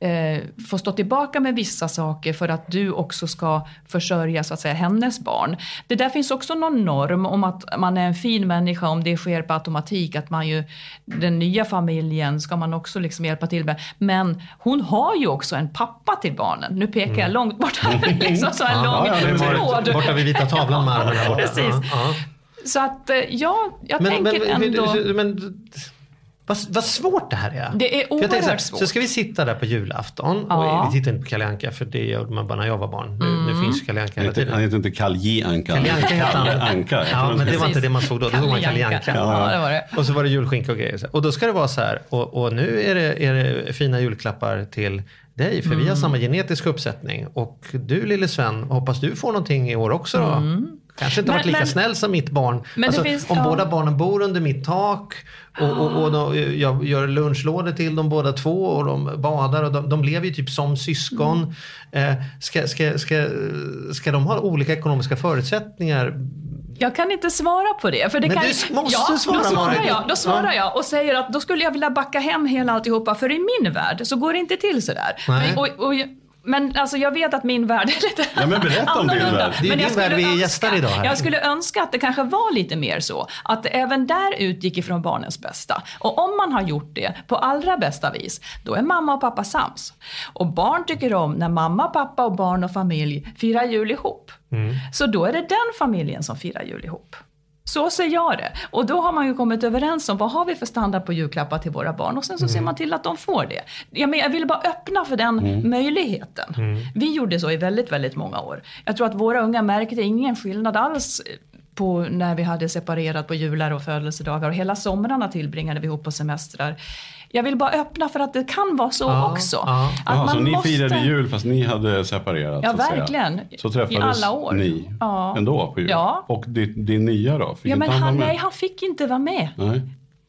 eh, få stå tillbaka med vissa saker för att du också ska försörja så att säga hennes barn. Det där finns också någon norm om att man är en fin människa om det sker på automatik, att man ju, den nya familjen ska man också liksom hjälpa till med. Men hon har ju också en pappa till barnen. Nu pekar jag långt bort här, liksom så en lång Mm. Ja, tråd. Borta vid vita tavlan med där borta. Precis. Ja, ja. Så att eh, ja, jag Men, tänker men, ändå... men vad, vad svårt det här är. Det är tänker så, här, oerhört svårt. så ska vi sitta där på julafton Ja. och vi tittar inte på Kalle Anka för det gjorde man bara när jag var barn. Nu, nu finns Kalle Anka Han hela heter, tiden. han heter inte Kalle Anka. Kalle Anka heter han. Anka. Ja, men det var inte det man såg då. Då såg man Kalle Anka. Ja, det var det. Och så var det julskinka och grejer. Och då ska det vara så här. Och, och nu är det, är det fina julklappar till dig. För Mm. vi har samma genetiska uppsättning. Och du lille Sven, hoppas du får någonting i år också då? Kanske inte Men- varit lika men- snäll som mitt barn. Alltså, finns- om ja. båda barnen bor under mitt tak och, och, och de, jag gör lunchlådor till dem båda två och de badar och de, de lever ju typ som syskon. Mm. Eh, ska, ska, ska, ska de ha olika ekonomiska förutsättningar? Jag kan inte svara på det. För det Men kan, du måste ja, svara, då svarar jag. Då svarar Ja. jag och säger att då skulle jag vilja backa hem hela alltihopa. För i min värld så går det inte till sådär. Nej. Och, och, men alltså jag vet att min värld är lite Ja, men berätta om din annorlunda. värld. Det är Men din jag skulle värld vi är önska- gäster idag här. Jag skulle önska att det kanske var lite mer så. Att det även där utgick ifrån barnens bästa. Och om man har gjort det på allra bästa vis, då är mamma och pappa sams. Och barn tycker om när mamma, pappa och barn och familj firar jul ihop. Mm. Så då är det den familjen som firar jul ihop. Så ser jag det. Och då har man ju kommit överens om vad har vi för standard på julklappar till våra barn och sen så Mm. ser man till att de får det. Jag, men, jag ville bara öppna för den Mm. möjligheten. Vi gjorde så i väldigt, väldigt många år. Jag tror att våra unga märkte ingen skillnad alls på när vi hade separerat på jular och födelsedagar och hela somrarna tillbringade vi ihop på semestrar. Jag vill bara öppna för att det kan vara så Ja, också. ja. Att Jaha, så ni måste- firade jul fast ni hade separerat? Ja, så verkligen. Så träffades I alla år. ni Ja. ändå på jul? Ja. Och din, din nya då? Fick Ja, men han, nej, han fick inte vara med. Nej.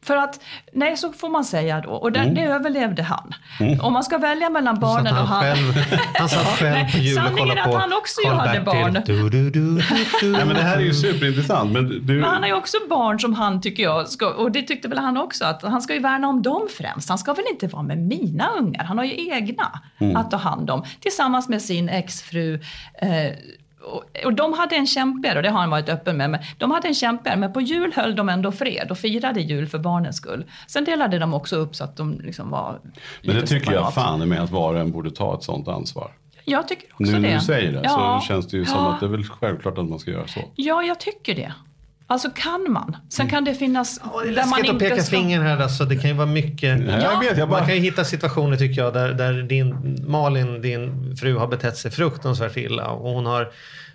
För att, nej så får man säga då. Och det, Mm. det överlevde han. Om man ska välja mellan barnen att och han, han. själv, han satt själv på jul och Sanningen kollade är att på han också hade barn. Du, du, du. Nej, men det här är ju superintressant. Men du, Men han har ju också barn som han tycker jag, ska, och det tyckte väl han också, att han ska ju värna om dem främst. Han ska väl inte vara med mina ungar, han har ju egna att ta hand om. Tillsammans med sin exfru. Eh, och, de hade en kämpigare, och det har han varit öppen med, men de hade en kämpigare, men på jul höll de ändå fred och firade jul för barnens skull. Sen delade de också upp så att de liksom var men det tycker jag fan med att var och en borde ta ett sånt ansvar. Jag tycker också Nu det. när du säger det Ja. så känns det ju som Ja. att det är väl självklart att man ska göra så. Ja, jag tycker det. Alltså kan man. Sen kan det finnas Ja, det är där man läskigt att inte peka ska... finger här. Alltså, det kan ju vara mycket. Ja, jag vet, jag bara... Man kan ju hitta situationer tycker jag där, där din, Malin, din fru, har betett sig fruktansvärt illa. Och hon har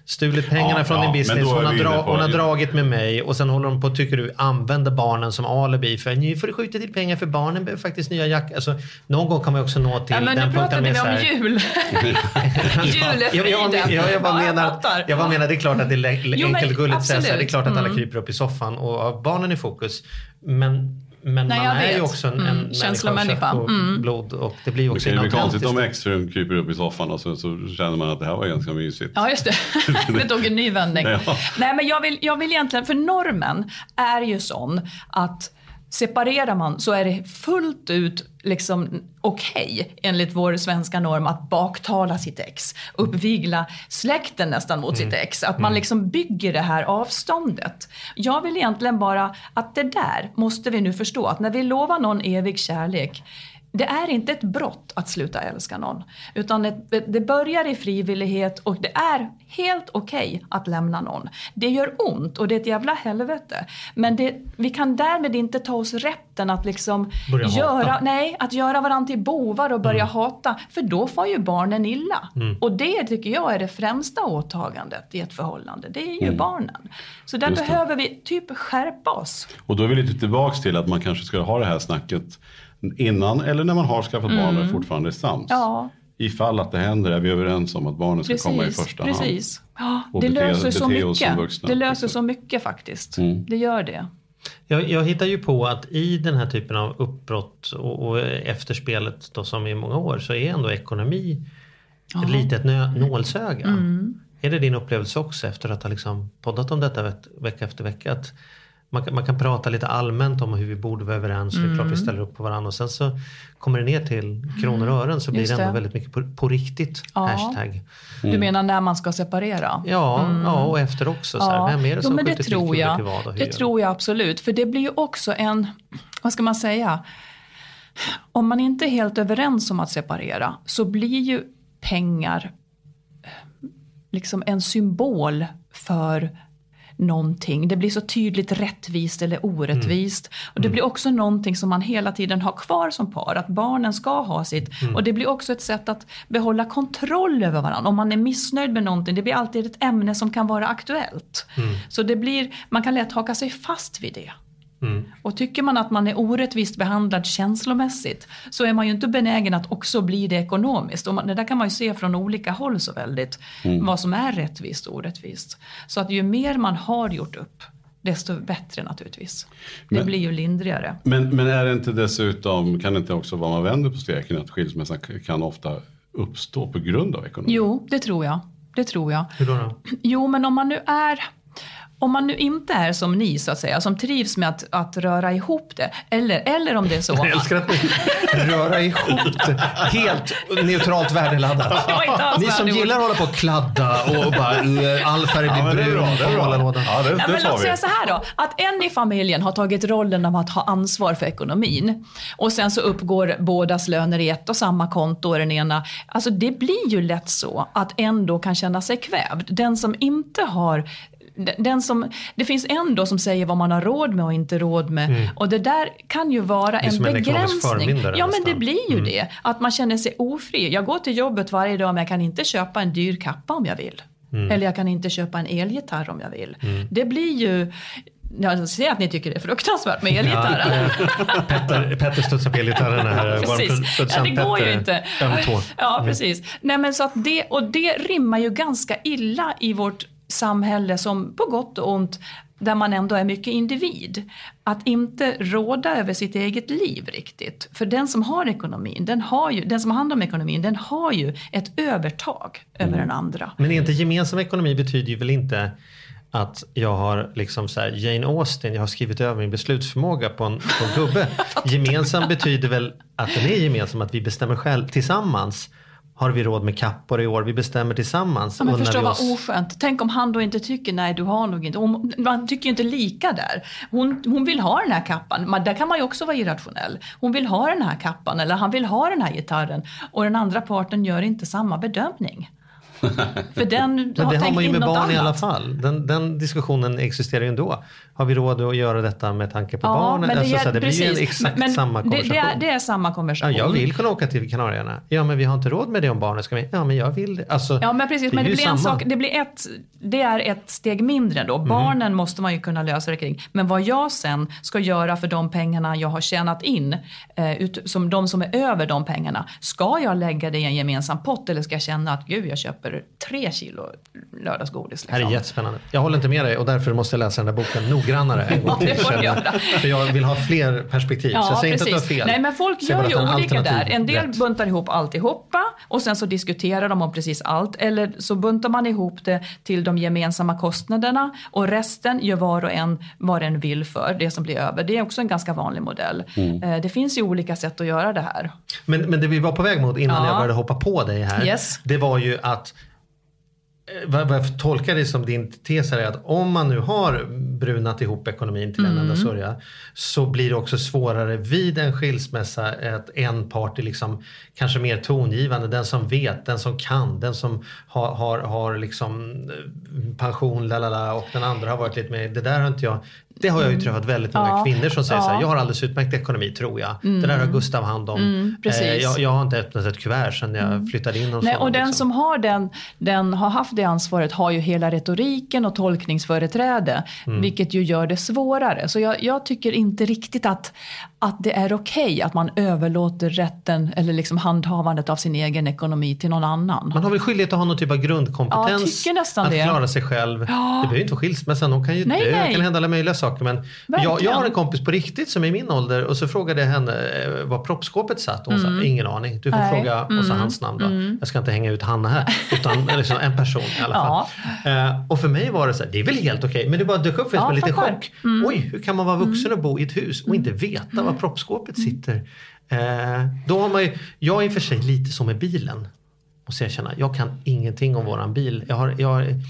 stulit pengarna Ja, från ja, din business. Hon har, vi dra, hon har dragit med mig och sen håller hon på, tycker du, använder barnen som alibi. För nu får du skjuta till pengar för barnen behöver faktiskt nya jackor. Alltså, någon gång kan man också nå till Ja, men den nu punkten vi med så om jul. Julefriden. jag, jag, jag, jag, bara menar, jag bara menar, det är klart att det är lä- Jo, men enkelt gulligt att säga så här. Det är klart att alla kryper upp i soffan och har barnen i fokus. Men, men Nej, man jag är ju vet. också en, Mm, en känslomänniska. och Mm. blod och det blir ju Det också kan ju bli konstigt om exfrun kryper upp i soffan och så, så känner man att det här var ganska mysigt. Ja, just det. det tog en ny vändning. Ja. Nej, men jag vill, jag vill egentligen, för normen är ju sån att separerar man så är det fullt ut liksom okej enligt vår svenska norm att baktala sitt ex, uppvigla släkten nästan mot sitt ex. Att man liksom bygger det här avståndet. Jag vill egentligen bara att det där måste vi nu förstå att när vi lovar någon evig kärlek det är inte ett brott att sluta älska någon. Utan det börjar i frivillighet och det är helt okej att lämna någon. Det gör ont och det är ett jävla helvete. Men det, vi kan därmed inte ta oss rätten att liksom Börja hata. göra, nej, att göra varandra till bovar och börja hata. För då får ju barnen illa. Och det tycker jag är det främsta åtagandet i ett förhållande. Det är ju barnen. Så där Just det. behöver vi typ skärpa oss. Och då är vi lite tillbaks till att man kanske ska ha det här snacket innan eller när man har skaffat barn och fortfarande är sams. Mm. Ja. Ifall att det händer är vi överens om att barnen ska komma i första hand. precis. Ja, det bete- löser så mycket. vuxna. Det löser så mycket faktiskt. Mm. Det gör det. Jag, jag hittar ju på att i den här typen av uppbrott och, och efterspelet då som i många år så är ändå ekonomi ett litet nö, nålsöga. Mm. Är det din upplevelse också efter att ha liksom poddat om detta veck, vecka efter vecka? Att man, kan- man kan prata lite allmänt om hur vi borde vara överens och det är klart vi ställer upp på varandra och sen så kommer det ner till kronor och ören så blir Mm. Just det ändå väldigt mycket på, på riktigt. Ja. Hashtag. Du menar när man ska separera? Ja, ja, och efter också. Så här, vem är det jo, som men det tror jag. till vad och hur Det tror jag absolut. För det blir ju också en, vad ska man säga? Om man inte är helt överens om att separera så blir ju pengar eh, liksom en symbol för någonting. Det blir så tydligt rättvist eller orättvist. Och det blir också någonting som man hela tiden har kvar som par, att barnen ska ha sitt. Och det blir också ett sätt att behålla kontroll över varandra. Om man är missnöjd med någonting, det blir alltid ett ämne som kan vara aktuellt. Så det blir, man kan lätt haka sig fast vid det. Och tycker man att man är orättvist behandlad känslomässigt så är man ju inte benägen att också bli det ekonomiskt. Och man, det där kan man ju se från olika håll så väldigt, vad som är rättvist och orättvist. Så att ju mer man har gjort upp, desto bättre naturligtvis. Det Men- blir ju lindrigare. Men, men är det inte dessutom, kan det inte också vara man vänder på steken, att skilsmässan kan ofta uppstå på grund av ekonomi? Jo, det tror jag. Det tror jag. Hur då? då? Jo, men om man nu är om man nu inte är som ni, så att säga, som trivs med att, att röra ihop det, eller, eller om det är så Jag älskar att ni röra ihop det. Helt neutralt värdeladdat. Ni som gillar att hålla på och kladda och bara uh, all färg blir Ja, men det är brun bra, det är bra. Ja, det, det men sa låt säga så här då, att en i familjen har tagit rollen av att ha ansvar för ekonomin och sen så uppgår bådas löner i ett och samma konto och den ena. Alltså det blir ju lätt så att en då kan känna sig kvävd. Den som inte har den- som, det finns en då som säger vad man har råd med och inte råd med. Och det där kan ju vara är en en begränsning. förmyndare Ja men det blir ju det. Att man känner sig ofri. Jag går till jobbet varje dag men jag kan inte köpa en dyr kappa om jag vill. Eller jag kan inte köpa en elgitarr om jag vill. Det blir ju Jag ser att ni tycker det är fruktansvärt med elgitarren. eh, Petter, Petter studsar på elgitarren här. Precis. Ja, det går ju Petter, inte. öm tå. Ja, precis. Nej, men så att det, och det rimmar ju ganska illa i vårt samhälle som på gott och ont där man ändå är mycket individ. Att inte råda över sitt eget liv riktigt. För den som har ekonomin, den, har ju, den som har hand om ekonomin, den har ju ett övertag över den andra. Men inte gemensam ekonomi betyder ju väl inte att jag har liksom så här Jane Austen, jag har skrivit över min beslutsförmåga på en, på en gubbe. Gemensam betyder väl att den är gemensam, att vi bestämmer själv tillsammans. Har vi råd med kappor i år? Vi bestämmer tillsammans. Ja, men förstå vad oss- oskönt. Tänk om han då inte tycker, nej du har nog inte. Hon, man tycker ju inte lika där. Hon, hon vill ha den här kappan. Man, där kan man ju också vara irrationell. Hon vill ha den här kappan eller han vill ha den här gitarren. Och den andra parten gör inte samma bedömning. För den Men det har man ju med barn annat. i alla fall. Den, den diskussionen existerar ju ändå. Har vi råd att göra detta med tanke på barnen? men alltså, är- det blir ju en exakt Men samma det, konversation. det, är, det är samma Ja, konversation. jag vill kunna åka till Kanarieöarna. Ja, men vi har inte råd med det om barnen ska med. Ja, men jag vill det. Alltså, Ja men precis, det men det blir, en samma. sak, det, blir ett, det är ett steg mindre då. Mhm. Barnen måste man ju kunna lösa det kring. Men vad jag sen ska göra för de pengarna jag har tjänat in, eh, ut, som de som är över de pengarna. Ska jag lägga det i en gemensam pott eller ska jag känna att gud jag köper tre kilo lördagsgodis? Det här är Liksom. jättespännande. Jag håller inte med dig och därför måste jag läsa den där boken noggrannare en gång Ja, det till. får du känner jag. göra. För jag vill ha fler perspektiv. så jag säger inte att du har fel. Nej men folk gör ju olika där. En del rätt. buntar ihop alltihopa och sen så diskuterar de om precis allt. Eller så buntar man ihop det till de gemensamma kostnaderna och resten gör var och en vad den vill för, det som blir över. Det är också en ganska vanlig modell. Mm. Eh, Det finns ju olika sätt att göra det här. Men, men det vi var på väg mot innan Ja. jag började hoppa på dig här. Yes. Det var ju att vad vad jag tolkar det som din tes här är att om man nu har brunat ihop ekonomin till en Mm. enda sörja så blir det också svårare vid en skilsmässa att en part är liksom kanske mer tongivande, den som vet, den som kan, den som har, har, har liksom eh, pension, lalala, och den andra har varit lite mer, det där har inte jag det har jag ju träffat väldigt många Ja. kvinnor som säger Ja. så här, jag har alldeles utmärkt ekonomi tror jag. Det där har Gustav hand om. Mm. Eh, jag, jag har inte öppnat ett kuvert sedan jag flyttade in hos Nej, och den liksom. som har, den, den har haft det ansvaret har ju hela retoriken och tolkningsföreträde, Mm. vilket ju gör det svårare. Så jag, jag tycker inte riktigt att, att det är okej att man överlåter rätten eller liksom handhavandet av sin egen ekonomi till någon annan. Man har väl skyldighet att ha någon typ av Ja, grundkompetens. nästan att det. klara sig själv. Det behöver inte vara skilsmässan, de kan ju Nej, dö, det nej. kan hända alla möjliga saker. Men jag, jag har en kompis på riktigt som är i min ålder och så frågade jag henne eh, var proppskåpet satt och hon sa ingen aning. Du får Mm. Nej. fråga och så hans namn då. Jag ska inte hänga ut Hanna här utan liksom en person i alla fall. Eh, och för mig var det så här, det är väl helt okej men det bara dök upp för Ja, som en liten chock. Oj, hur kan man vara vuxen och bo i ett hus och inte veta var proppskåpet sitter? Eh, då har man ju, jag är i och för sig lite som med bilen. Måste jag erkänna. Jag kan ingenting om våran bil. Jag har, jag har,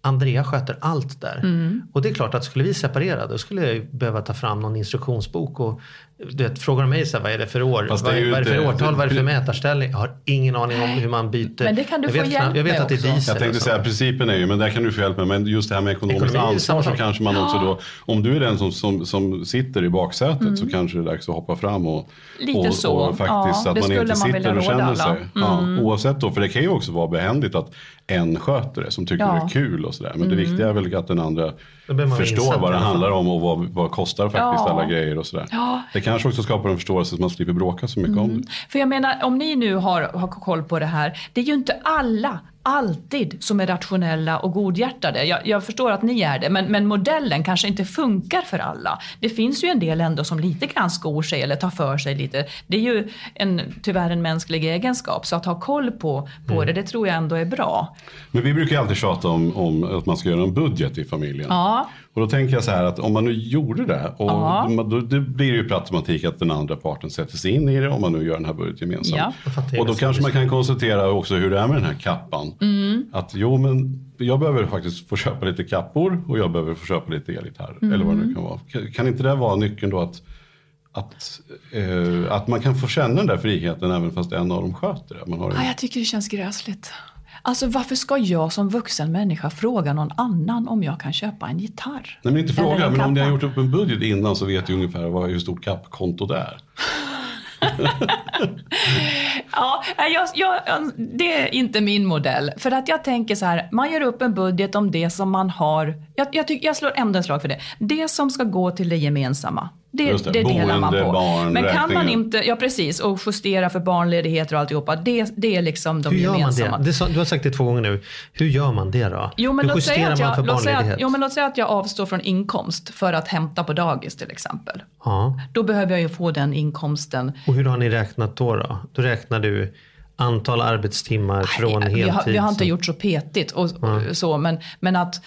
Andrea sköter allt där. Mm. Och det är klart att skulle vi separera då skulle jag behöva ta fram någon instruktionsbok och du vet, frågar de mig så här, vad är det för år? Fast det Vad är ju vad är det för årtal? Vad är det för mätarställning? Jag har ingen aning om hur man byter. Men det kan du jag få vet, hjälp Jag vet att det är diesel. Jag tänkte säga principen är ju, men där kan du få hjälp med. Men just det här med ekonomiskt Ekonomi ansvar så kanske man också då, om du är den som, som, som sitter i baksätet Mm. så kanske det är dags att hoppa fram och, Lite och, så. och faktiskt Ja, att man inte man sitter och känner alla. sig. Ja, oavsett då, för det kan ju också vara behändigt att en sköter det som tycker Ja. det är kul och sådär. Men det viktiga är väl att den andra förstår vad det handlar om och vad, vad kostar faktiskt Ja. alla grejer och sådär. Ja. Det kanske också skapar en förståelse så att man slipper bråka så mycket om det. För jag menar, om ni nu har, har koll på det här, det är ju inte alla alltid som är rationella och godhjärtade. Jag, jag förstår att ni är det, men, men modellen kanske inte funkar för alla. Det finns ju en del ändå som lite grann skor sig eller tar för sig lite. Det är ju en, tyvärr en mänsklig egenskap, så att ha koll på, på det, det tror jag ändå är bra. Men vi brukar alltid tjata om, om att man ska göra en budget i familjen. Ja. Och då tänker jag så här att om man nu gjorde det, och Ja. då, då, det blir det ju per automatik att den andra parten sätter sig in i det om man nu gör den här budgeten gemensamt. Ja. Och då kanske man kan konstatera också hur det är med den här kappan. Mm. Att jo men jag behöver faktiskt få köpa lite kappor och jag behöver få köpa lite elgitarr. Mm. Eller vad det nu kan vara. Kan, kan inte det vara nyckeln då att att, eh, att man kan få känna den där friheten även fast en av dem sköter det. Man har en, Ja, jag tycker det känns gräsligt. Alltså varför ska jag som vuxen människa fråga någon annan om jag kan köpa en gitarr? Nej men inte fråga, en men om ni har gjort upp en budget innan så vet du ungefär vad, hur stort kappkonto det är. Ja, jag, jag, det är inte min modell. För att jag tänker så här, man gör upp en budget om det som man har. Jag, jag, tycker, jag slår ändå en slag för det. Det som ska gå till det gemensamma. Det, det, det, delar man boende, på. barn, Men kan man inte, ja precis, och justera för barnledigheter och alltihopa, det, det är liksom de Hur gör man gemensamma. det? det? sa- Du har sagt det två gånger nu. Hur gör man det då? Jo men, Hur säga, att man för jag, barnledighet? att, jo men låt säga att jag avstår från inkomst för att hämta på dagis till exempel. ja. Då behöver jag ju få den inkomsten. Och hur har ni räknat då? Då, då räknar du antal arbetstimmar från vi, heltid. har, vi har inte gjort så petigt och, och så, men, men att...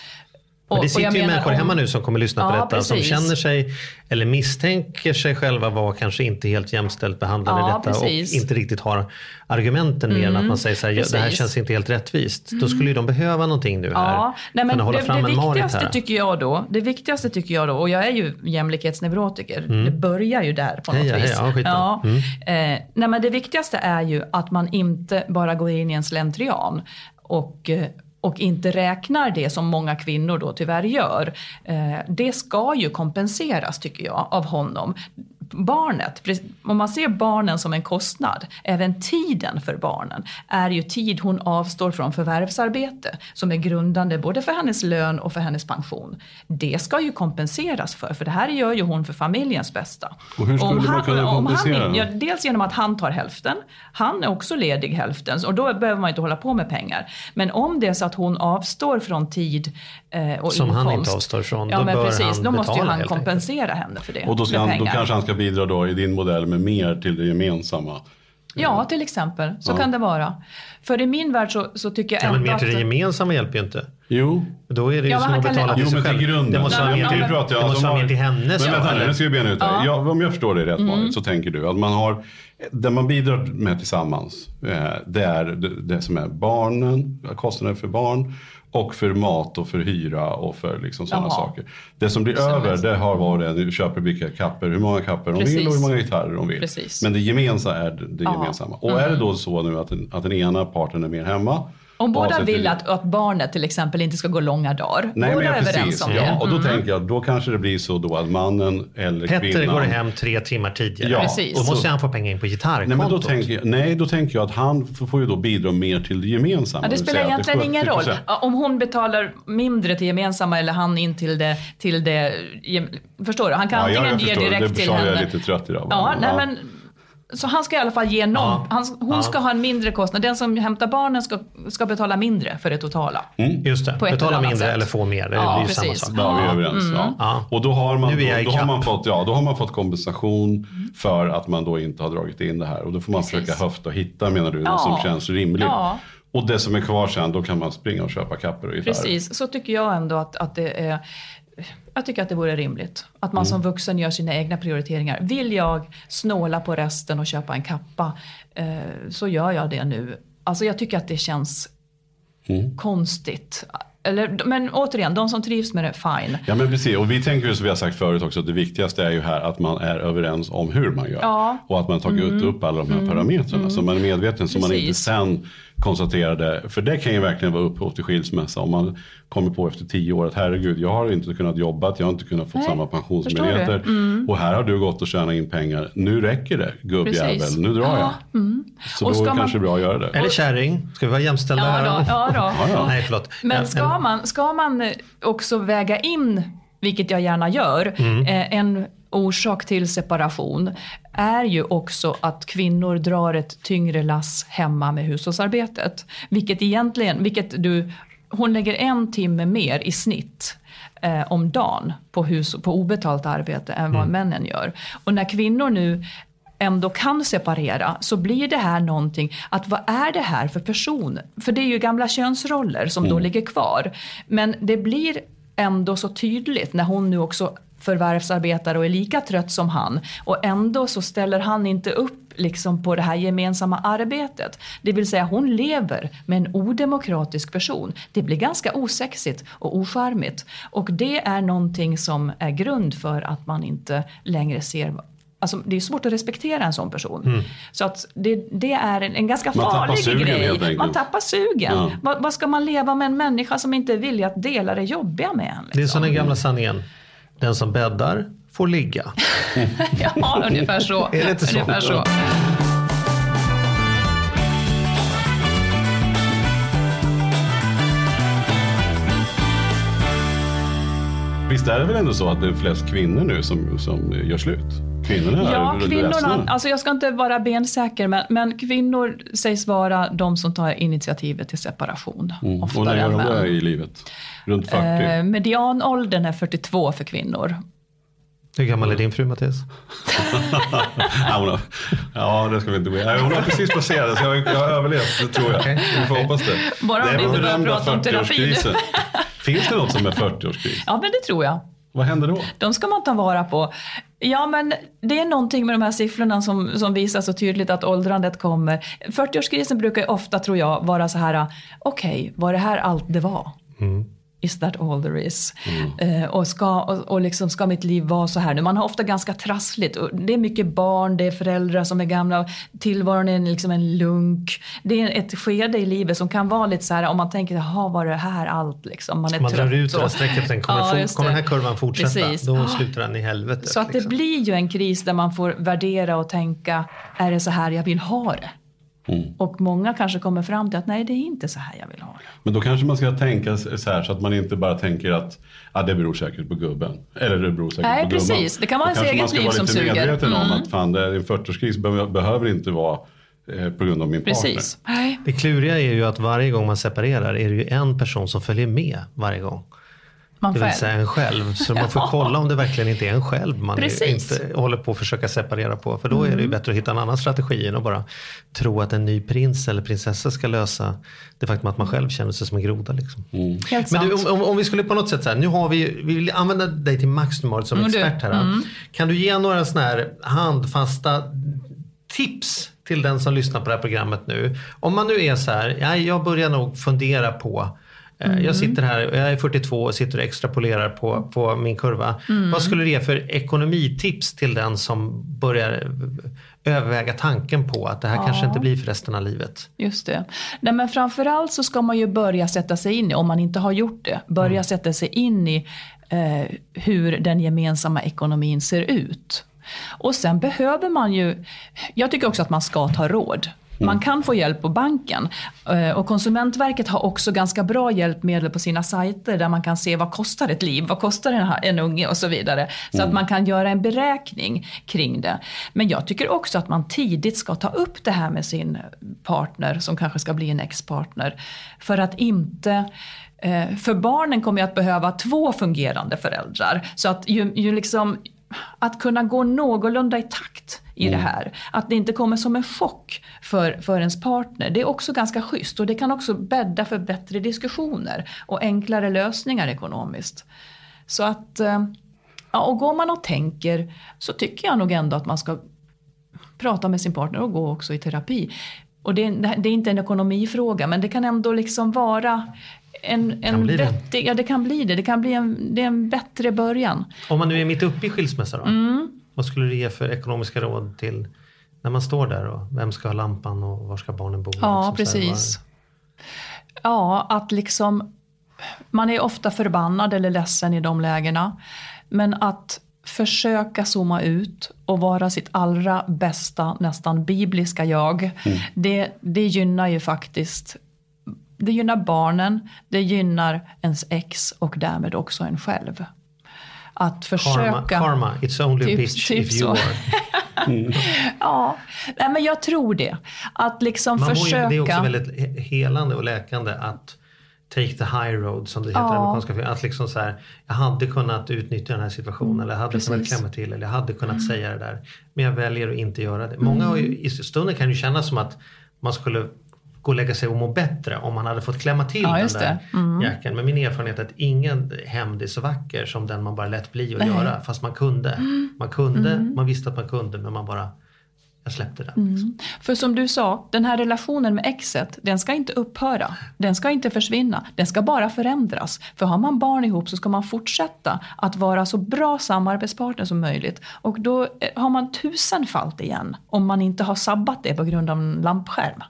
Och, Men det sitter ju människor om- hemma nu som kommer lyssna på Ja, detta som precis. känner sig eller misstänker sig själva vara kanske inte helt jämställt behandlade Ja, i detta precis. och inte riktigt har argumenten mer än att man säger så här, "Ja, det här precis. känns inte helt rättvist. Då skulle ju de behöva någonting nu här. Ja, nej, men hålla det, fram det en viktigaste här. tycker jag då, det viktigaste tycker jag då, och jag är ju jämlikhetsneurotiker, det börjar ju där på något Mm. Heja, vis. heja, ja. Mm. eh, nej, men det viktigaste är ju att man inte bara går in i en slentrian och eh, och inte räknar det som många kvinnor då tyvärr gör. Eh, det ska ju kompenseras tycker jag av honom. Barnet, om man ser barnen som en kostnad, även tiden för barnen är ju tid hon avstår från förvärvsarbete som är grundande både för hennes lön och för hennes pension. Det ska ju kompenseras för, för det här gör ju hon för familjens bästa. Och hur skulle Om man kunna om kompensera Han, ja, dels genom att han tar hälften, han är också ledig hälften och då behöver man inte hålla på med pengar. Men om det är så att hon avstår från tid eh, och Som inkomst. han inte avstår från, ja, då men bör precis, han då måste ju betala han kompensera henne för det. Och då, ska han, då kanske han ska bidra då i din modell med mer till det gemensamma. Ja, till exempel. Så Ja. kan det vara. För i min värld så, så tycker jag Ja, men mer att... till det gemensamma hjälper ju inte. Jo. Då är det ju Ja, som att betala till Jo, sig men till själv. grunden. Det måste vara mer till, pratar jag det måste alltså vara mer var- till hennes. Men ja, vänta nu, ska vi bena ut det. här. Ja, om jag förstår det rätt Mm. Marit, så tänker du att man har, det man bidrar med tillsammans, eh, det är det, det som är barnen, kostnader för barn och för mat och för hyra och för liksom sådana Jaha. saker. Det som blir Så över, det har var det nu köper vilka kapper, hur många kapper de vill Precis. och hur många gitarrer de vill. Precis. Men det gemensamma är det, det. Mm. gemensamma. Och är det då så nu att den, att den ena parten är mer hemma Om båda vill att, att barnet till exempel inte ska gå långa dagar. Nej, men båda ja, är överens precis. om Ja, det. Mm. och då tänker jag, då kanske det blir så då att mannen eller Petter kvinnan... går hem tre timmar tidigare. Ja, Precis. Då måste han få pengar in på gitarrkontot. Nej, men då tänker, jag, nej, då tänker jag att han får får ju då bidra mer till det gemensamma. Ja, det spelar är egentligen ingen roll. 70%. Ja, Om hon betalar mindre till gemensamma eller han in till det... Till det gem- förstår du? Han kan Ja, antingen ge direkt det till sa jag henne. lite trött idag. Ja, nej, men, så han ska i alla fall ge någon. Ja. Han, hon Ja. ska ha en mindre kostnad. Den som hämtar barnen ska, ska betala mindre för det totala. Just det, betala mindre sätt. eller få mer. Det Ja, blir ju samma sak. Ja, vi är överens. Mm. Ja. Och då har, man, är då, då, har man fått, ja, då har man fått kompensation för att man då inte har dragit in det här. Och då får man Precis. försöka höfta och hitta, menar du, Ja. något som känns rimligt. Ja. Och det som är kvar sen, då kan man springa och köpa kapper och gitarrer. Precis, så tycker jag ändå att, att det är... Jag tycker att det vore rimligt. Att man som vuxen gör sina egna prioriteringar. Vill jag snåla på resten och köpa en kappa eh, så gör jag det nu. Alltså jag tycker att det känns konstigt. Eller, men återigen, de som trivs med det, fine. Ja men precis, och vi tänker ju som vi har sagt förut också att det viktigaste är ju här att man är överens om hur man gör. Ja. Mm. Och att man tagit upp alla de här parametrarna så man är medveten så man inte sen konstaterar det. För det kan ju verkligen vara upphov till skilsmässa om man kommer på efter tio år att herregud jag har inte kunnat jobba, jag har inte kunnat få Nej, samma pensionsmöjligheter. Mm. Och här har du gått och tjänat in pengar, nu räcker det gubbjävel, Precis. nu drar jag. Ja, mm. Så Och då är det man- kanske bra att göra det. Eller kärring. Ska vi vara jämställda Ja, här? då, ja, då. Ja, ja. Nej, förlåt. Men ska man, ska man eh, också väga in, vilket jag gärna gör, Mm. eh, en orsak till separation är ju också att kvinnor drar ett tyngre lass hemma med hushållsarbetet. Vilket egentligen, vilket du, hon lägger en timme mer i snitt eh, om dagen på, hus, på obetalt arbete än vad männen gör. Och när kvinnor nu ändå kan separera så blir det här någonting, att vad är det här för person? För det är ju gamla könsroller som då ligger kvar. Men det blir ändå så tydligt när hon nu också förvärvsarbetar och är lika trött som han och ändå så ställer han inte upp liksom på det här gemensamma arbetet. Det vill säga hon lever med en odemokratisk person. Det blir ganska osexigt och ocharmigt och det är någonting som är grund för att man inte längre ser Alltså, det är svårt att respektera en sån person. Så att det, det är en, en ganska Man farlig sugen, grej. Man tappar sugen. Ja. Vad, vad ska man leva med en människa som inte är villig att dela det jobbiga med en? Det är Liksom? som den gamla sanningen. Den som bäddar får ligga. Ja, ungefär så. Är det inte så? Ungefär så. Visst är det väl ändå så att det är flest kvinnor nu som, som gör slut? Kvinnorna Ja, är kvinnorna, alltså jag ska inte vara bensäker, men, men kvinnor sägs vara de som tar initiativet till separation. Mm. Och när gör de det i livet? Runt 40? Eh, medianåldern är 42 för kvinnor. Hur gammal är din fru Mattias? ja, det ska vi inte. Nej, Hon har precis passerat så jag, jag har överlevt, det tror jag. Okej, Vi får hoppas det. Bara om vi inte börjar prata om terapi. 40-årskrisen. Finns det något som är 40-årskris? Ja, men det tror jag. Vad händer då? De ska man ta vara på. Ja, men det är någonting med de här siffrorna som, som visar så tydligt att åldrandet kommer. 40-årskrisen brukar ju ofta, tror jag, vara så här, okej, var det här allt det var? Is that all there is? Eh, och, ska, och, och liksom, ska mitt liv vara så här nu? Man har ofta ganska trassligt. Och det är mycket barn, det är föräldrar som är gamla. Tillvaron är liksom en lunk. Det är ett skede i livet som kan vara lite så här, om man tänker, jaha, var det här allt? Liksom. Man är Man trött drar ut det där och- strecket, sen kommer, Ja, kommer det. den här kurvan fortsätta. Precis. Då Ja. slutar den i helvetet. Så att det liksom. blir ju en kris där man får värdera och tänka, är det så här jag vill ha det? Och många kanske kommer fram till att nej, det är inte så här jag vill ha det. Men då kanske man ska tänka så här så att man inte bara tänker att ah, det beror säkert på gubben. Eller det beror säkert Nej, på gumman. precis. Det kan vara Då ens kanske eget man ska liv vara som lite suger. medveten om Mm. att fan, det är en 40-årskris be- behöver inte vara eh, på grund av min Precis. Nej. Det kluriga är ju att varje gång man separerar är det ju en person som följer med varje gång. Man Det vill själv. säga en själv. Så man får kolla om det verkligen inte är en själv man inte håller på att försöka separera på. För då är det ju bättre att hitta en annan strategi än att bara tro att en ny prins eller prinsessa ska lösa det faktum att man själv känner sig som en groda. Liksom. Helt Men du, sant. om, om, om vi skulle på något sätt så här, nu har vi, vi vill använda dig till max normalt som Mm, expert här. Kan du ge några sådana här handfasta tips till den som lyssnar på det här programmet nu? Om man nu är så här, ja, jag börjar nog fundera på Mm. Jag sitter här, jag är 42 och sitter och extrapolerar på, på min kurva. Mm. Vad skulle du ge för ekonomitips till den som börjar överväga tanken på att det här kanske inte blir för resten av livet? Just det. Nej, men framförallt så ska man ju börja sätta sig in i, om man inte har gjort det, börja sätta sig in i eh, hur den gemensamma ekonomin ser ut. Och sen behöver man ju, jag tycker också att man ska ta råd. Man kan få hjälp på banken. Eh, Och Konsumentverket har också ganska bra hjälpmedel på sina sajter där man kan se vad kostar ett liv, vad kostar en, en unge och så vidare. Så att man kan göra en beräkning kring det. Men jag tycker också att man tidigt ska ta upp det här med sin partner som kanske ska bli en ex-partner. För att inte eh, för barnen kommer ju att behöva två fungerande föräldrar. Så att ju, ju liksom, att kunna gå någorlunda i takt i det här. Att det inte kommer som en chock för, för ens partner. Det är också ganska schysst och det kan också bädda för bättre diskussioner och enklare lösningar ekonomiskt. Så att, eh, ja, och går man och tänker så tycker jag nog ändå att man ska prata med sin partner och gå också i terapi. Och det, det är inte en ekonomifråga men det kan ändå liksom vara en, en bli det. vettig, ja det kan bli det. Det kan bli en, det är en bättre början. Om man nu är mitt uppe i skilsmässa då? Mm. Vad skulle du ge för ekonomiska råd till när man står där och vem ska ha lampan och var ska barnen bo? Ja, Liksom precis. Ja, att liksom... Man är ofta förbannad eller ledsen i de lägena. Men att försöka zooma ut och vara sitt allra bästa, nästan bibliska jag. Det, det gynnar ju faktiskt det gynnar barnen, det gynnar ens ex och därmed också en själv. Att försöka... Karma, karma, it's only a Typ- bitch typ if you are. Ja, nej, men jag tror det. Att liksom Man mår ju, försöka... det är också väldigt he- helande och läkande att take the high road som det heter i Ja. amerikanska filmer. Att liksom så här, jag hade kunnat utnyttja den här situationen eller jag hade kunnat precis. Mm. klämma till eller jag hade kunnat säga det där. Men jag väljer att inte göra det. Många har ju, i stunden kan ju kännas som att man skulle gå och lägga sig och må bättre om man hade fått klämma till Ja, den där. Mm. jäkeln. Men min erfarenhet är att ingen hämnd är så vacker som den man bara lät bli att Nej. Mm. göra. Fast man kunde. Man kunde, man visste att man kunde men man bara, jag släppte den. Mm. Liksom. För som du sa, den här relationen med exet, den ska inte upphöra. Den ska inte försvinna. Den ska bara förändras. För har man barn ihop så ska man fortsätta att vara så bra samarbetspartner som möjligt. Och då eh, har man tusenfalt igen om man inte har sabbat det på grund av en lampskärm.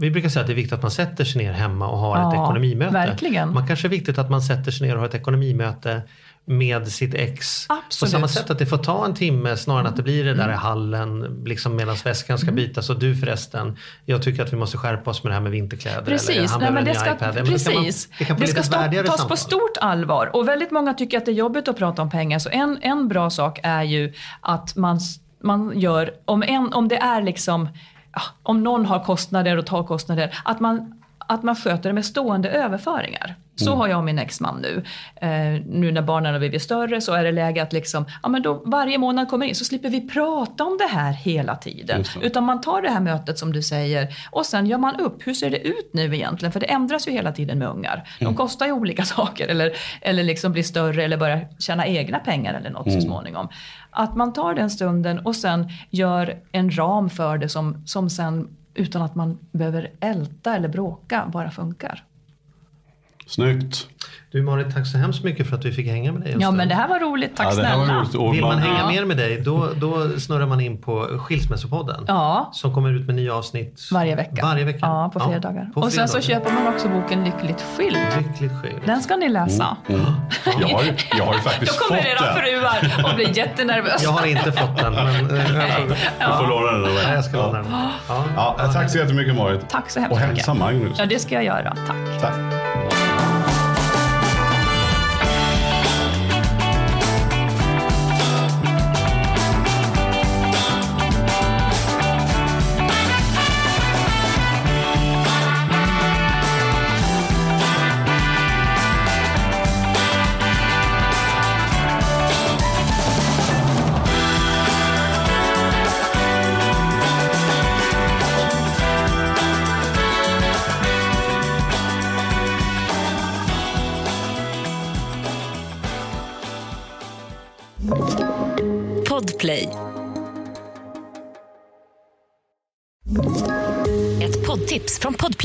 Vi brukar säga att det är viktigt att man sätter sig ner hemma och har ett Ja, ekonomimöte. verkligen. Man kanske är viktigt att man sätter sig ner och har ett ekonomimöte med sitt ex. Absolut. På samma sätt att det får ta en timme snarare än att det blir det där i hallen liksom medan väskan ska bytas. Och du förresten, jag tycker att vi måste skärpa oss med det här med vinterkläder. eller Precis, han Nej, men en det ska, iPad. Ja, men det kan man- precis. Det kan det ska stå, tas samtal. på stort allvar. Och väldigt många tycker att det är jobbigt att prata om pengar. Så en, en bra sak är ju att man, man gör, om, en, om det är liksom, ja, om någon har kostnader och tar kostnader, att man att man sköter det med stående överföringar. Så har jag och min exman nu. Eh, nu när barnen har blivit större så är det läge att liksom, ja, men då varje månad kommer in så slipper vi prata om det här hela tiden. Utan man tar det här mötet som du säger och sen gör man upp. Hur ser det ut nu egentligen? För det ändras ju hela tiden med ungar. De kostar ju olika saker eller, eller liksom blir större eller börjar tjäna egna pengar eller något så småningom. Att man tar den stunden och sen gör en ram för det som, som sen utan att man behöver älta eller bråka bara funkar. Snyggt. Du Marit, tack så hemskt mycket för att vi fick hänga med dig Ja men det här var roligt, tack Ja, snälla. roligt. Och Vill man hänga Ja. mer med dig, då, då snurrar man in på Skilsmässopodden. Ja. Som kommer ut med nya avsnitt Varje vecka. Varje vecka. Ja, på fredagar. på och sen så köper man också boken Lyckligt skild. Lyckligt skild. Den ska ni läsa. Jag har jag har ju faktiskt Då kommer fått era den. fruar och blir jättenervösa. Jag har inte fått den, men jag får, Du får låna den. Nej, Ja. jag ska låna den. Ja. Ja, tack så jättemycket Marit. Tack så hemskt Och mycket. hälsa Magnus. Ja, det ska jag göra. Tack. Tack.